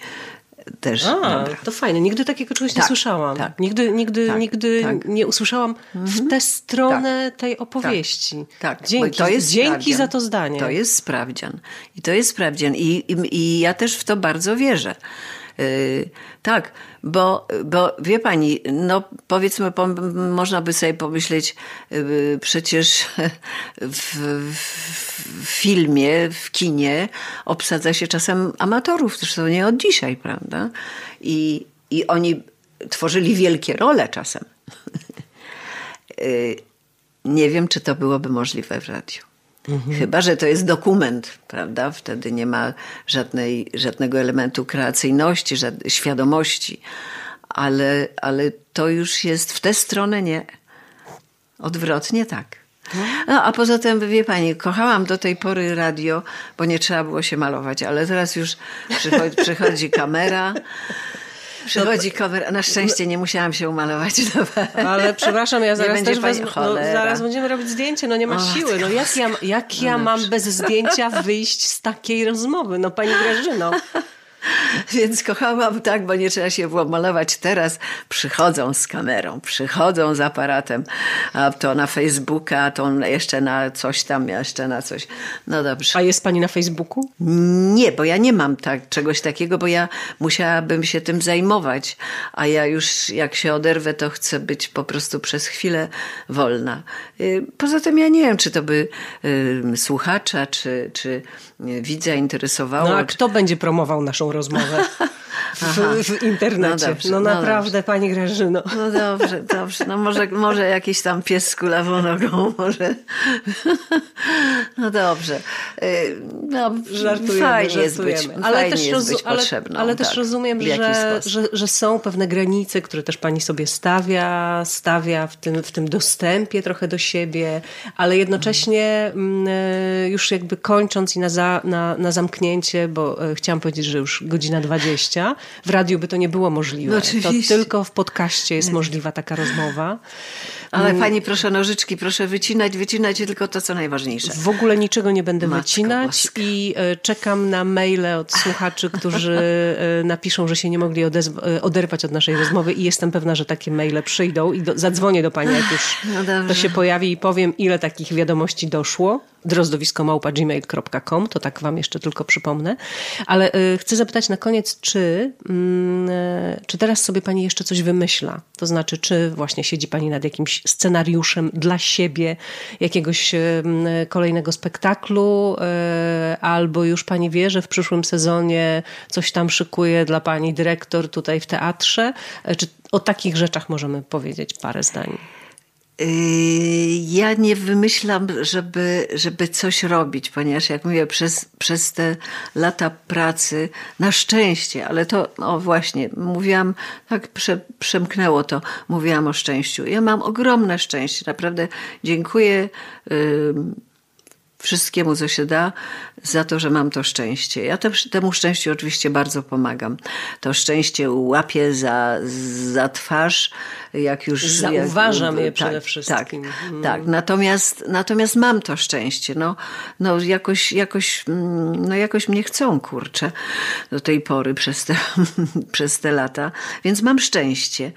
też A, dobra. to fajne. Nigdy takiego czegoś tak, nie słyszałam. Tak, nigdy nigdy, tak, nigdy tak. nie usłyszałam w mhm. tę stronę tak. tej opowieści. Tak, dzięki, to jest dzięki za to zdanie. To jest sprawdzian. I to jest sprawdzian. I, i, i ja też w to bardzo wierzę. Yy, tak, bo, bo wie pani, no powiedzmy, po, można by sobie pomyśleć, yy, przecież w, w, filmie, w kinie obsadza się czasem amatorów, zresztą nie od dzisiaj, prawda? I, i oni tworzyli wielkie role czasem. yy, *laughs* nie wiem, czy to byłoby możliwe w radiu. Mhm. Chyba, że to jest dokument, prawda? Wtedy nie ma żadnej, żadnego elementu kreacyjności, żadnej świadomości. Ale, ale to już jest w tę stronę nie. Odwrotnie tak. No, a poza tym, wie pani, kochałam do tej pory radio, bo nie trzeba było się malować, ale teraz już przychodzi, przychodzi kamera, Przychodzi cover, a na szczęście nie musiałam się umalować. Ale przepraszam, ja *laughs* zaraz też wezmę, no, zaraz będziemy robić zdjęcie, no nie ma siły. No jak ja, jak ja no mam bez zdjęcia wyjść z takiej rozmowy? No pani Grażyno. *laughs* Więc kochałam tak, bo nie trzeba się było malować. Teraz przychodzą z kamerą, przychodzą z aparatem, a to na Facebooka, a to jeszcze na coś tam, jeszcze na coś. No dobrze. A jest pani na Facebooku? Nie, bo ja nie mam tak, czegoś takiego, bo ja musiałabym się tym zajmować, a ja już jak się oderwę, to chcę być po prostu przez chwilę wolna. Y, poza tym ja nie wiem, czy to by y, słuchacza, czy, czy widza interesowało. No a kto będzie promował naszą rozmowę *laughs* w, w internecie? No, dobrze, no, no naprawdę, dobrze. pani Grażyno. No dobrze, dobrze. No może, może jakiś tam pies z kulawą nogą, *laughs* może. No dobrze. Y, no, żartujemy, fajnie żartujemy. Jest być, ale fajnie też, jest być ale, potrzebną. Ale też tak, rozumiem, że, że, że są pewne granice, które też pani sobie stawia, stawia w tym, w tym dostępie trochę do siebie, ale jednocześnie mm, y, już jakby kończąc i na za na, na zamknięcie, bo e, chciałam powiedzieć, że już godzina 20. W radiu by to nie było możliwe. No, to tylko w podcaście jest możliwa taka rozmowa. Ale mm. pani proszę nożyczki, proszę wycinać, wycinać tylko to, co najważniejsze. W ogóle niczego nie będę Matka wycinać boska. i e, czekam na maile od słuchaczy, którzy e, napiszą, że się nie mogli oderwać od naszej rozmowy i jestem pewna, że takie maile przyjdą i do, zadzwonię do pani, jak już no to się pojawi i powiem, ile takich wiadomości doszło drozdowisko.gmail.com, to tak wam jeszcze tylko przypomnę. Ale y, chcę zapytać na koniec, czy, y, czy teraz sobie pani jeszcze coś wymyśla? To znaczy, czy właśnie siedzi pani nad jakimś scenariuszem dla siebie, jakiegoś kolejnego spektaklu, albo już pani wie, że w przyszłym sezonie coś tam szykuje dla pani dyrektor tutaj w teatrze? Czy o takich rzeczach możemy powiedzieć parę zdań? Yy, ja nie wymyślam, żeby, żeby coś robić, ponieważ jak mówię, przez, przez te lata pracy, na szczęście, ale to, o właśnie, mówiłam, tak prze, przemknęło to, mówiłam o szczęściu. Ja mam ogromne szczęście, naprawdę dziękuję. Yy, wszystkiemu, co się da, za to, że mam to szczęście. Ja temu szczęściu oczywiście bardzo pomagam. To szczęście łapię za, za twarz, jak już... Zauważam jak, je przede tak, wszystkim. Tak, hmm. tak. Natomiast, natomiast mam to szczęście. No, no jakoś, jakoś, mm, no jakoś mnie chcą, kurczę, do tej pory przez te, *laughs* przez te lata. Więc mam szczęście.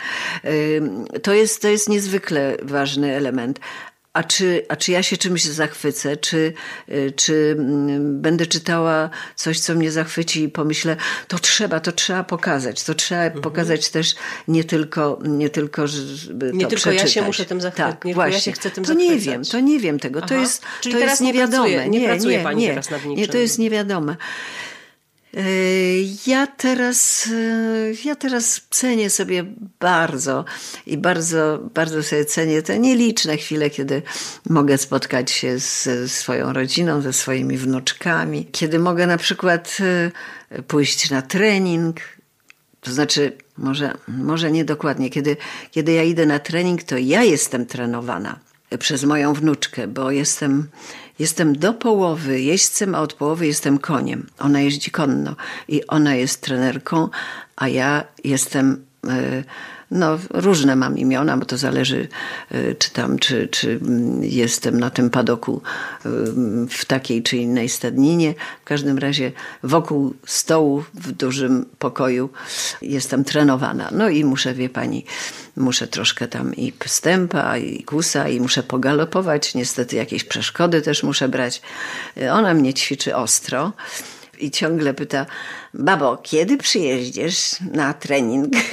To jest, to jest niezwykle ważny element a czy, a czy ja się czymś zachwycę, czy, y, czy mm, będę czytała coś, co mnie zachwyci i pomyślę, to trzeba, to trzeba pokazać, to trzeba mhm. pokazać też nie tylko, nie tylko żeby Nie to tylko przeczytać. ja się muszę tym zachwycić, tak, nie właśnie. ja się chcę tym to zachwycać. nie wiem, to nie wiem tego, to jest, Czyli to jest nie niewiadome. pracuje- nie nie, pracuje nie, pani nie, teraz nad Nie, niczym. to jest niewiadome. Yy, Ja teraz, yy, ja teraz cenię sobie bardzo i bardzo, bardzo sobie cenię te nieliczne chwile, kiedy mogę spotkać się ze swoją rodziną, ze swoimi wnuczkami, kiedy mogę na przykład yy, pójść na trening. To znaczy, może, może nie dokładnie, kiedy, kiedy ja idę na trening, to ja jestem trenowana przez moją wnuczkę, bo jestem, jestem do połowy jeźdźcem, a od połowy jestem koniem. Ona jeździ konno i ona jest trenerką, a ja jestem. y, No, różne mam imiona, bo to zależy, y, czy tam, czy, czy mm, jestem na tym padoku y, w takiej czy innej stadninie. W każdym razie wokół stołu w dużym pokoju jestem trenowana. No i muszę, wie pani, muszę troszkę tam i stępa, i kusa, i muszę pogalopować. Niestety jakieś przeszkody też muszę brać. Ona mnie ćwiczy ostro i ciągle pyta, babo, kiedy przyjeździesz na trening? *laughs*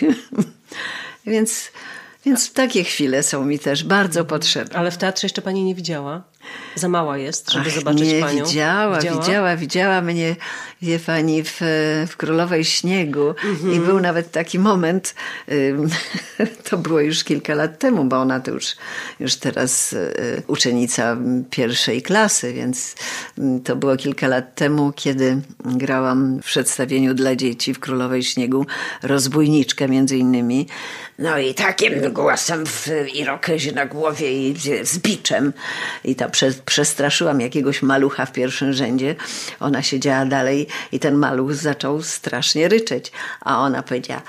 więc, więc takie chwile są mi też bardzo potrzebne. Ale w teatrze jeszcze pani nie widziała? Za mała jest, żeby Ach, zobaczyć nie, panią. Widziała, widziała, widziała, mnie, wie pani, w, w Królowej Śniegu. I był nawet taki moment, *laughs* to było już kilka lat temu, bo ona to już, już teraz y, uczennica pierwszej klasy, więc to było kilka lat temu, kiedy grałam w przedstawieniu dla dzieci w Królowej Śniegu rozbójniczkę między innymi. No i takim głosem w irokezie na głowie i z, biczem. I ta prze, przestraszyłam jakiegoś malucha w pierwszym rzędzie. Ona siedziała dalej i ten maluch zaczął strasznie ryczeć. A ona powiedziała,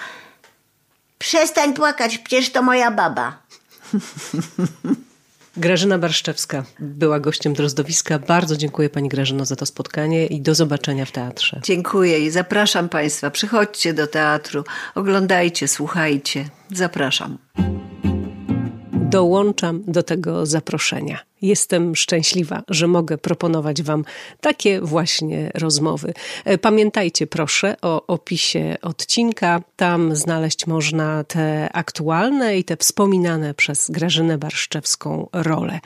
przestań płakać, przecież to moja baba. *laughs* Grażyna Barszczewska była gościem Drozdowiska. Bardzo dziękuję pani Grażyno za to spotkanie i do zobaczenia w teatrze. Dziękuję i zapraszam Państwa. Przychodźcie do teatru, oglądajcie, słuchajcie. Zapraszam. Dołączam do tego zaproszenia. Jestem szczęśliwa, że mogę proponować Wam takie właśnie rozmowy. E, Pamiętajcie proszę o opisie odcinka. Tam znaleźć można te aktualne i te wspominane przez Grażynę Barszczewską role.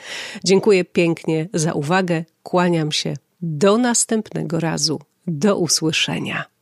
Dziękuję pięknie za uwagę. Kłaniam się. Do następnego razu. Do usłyszenia.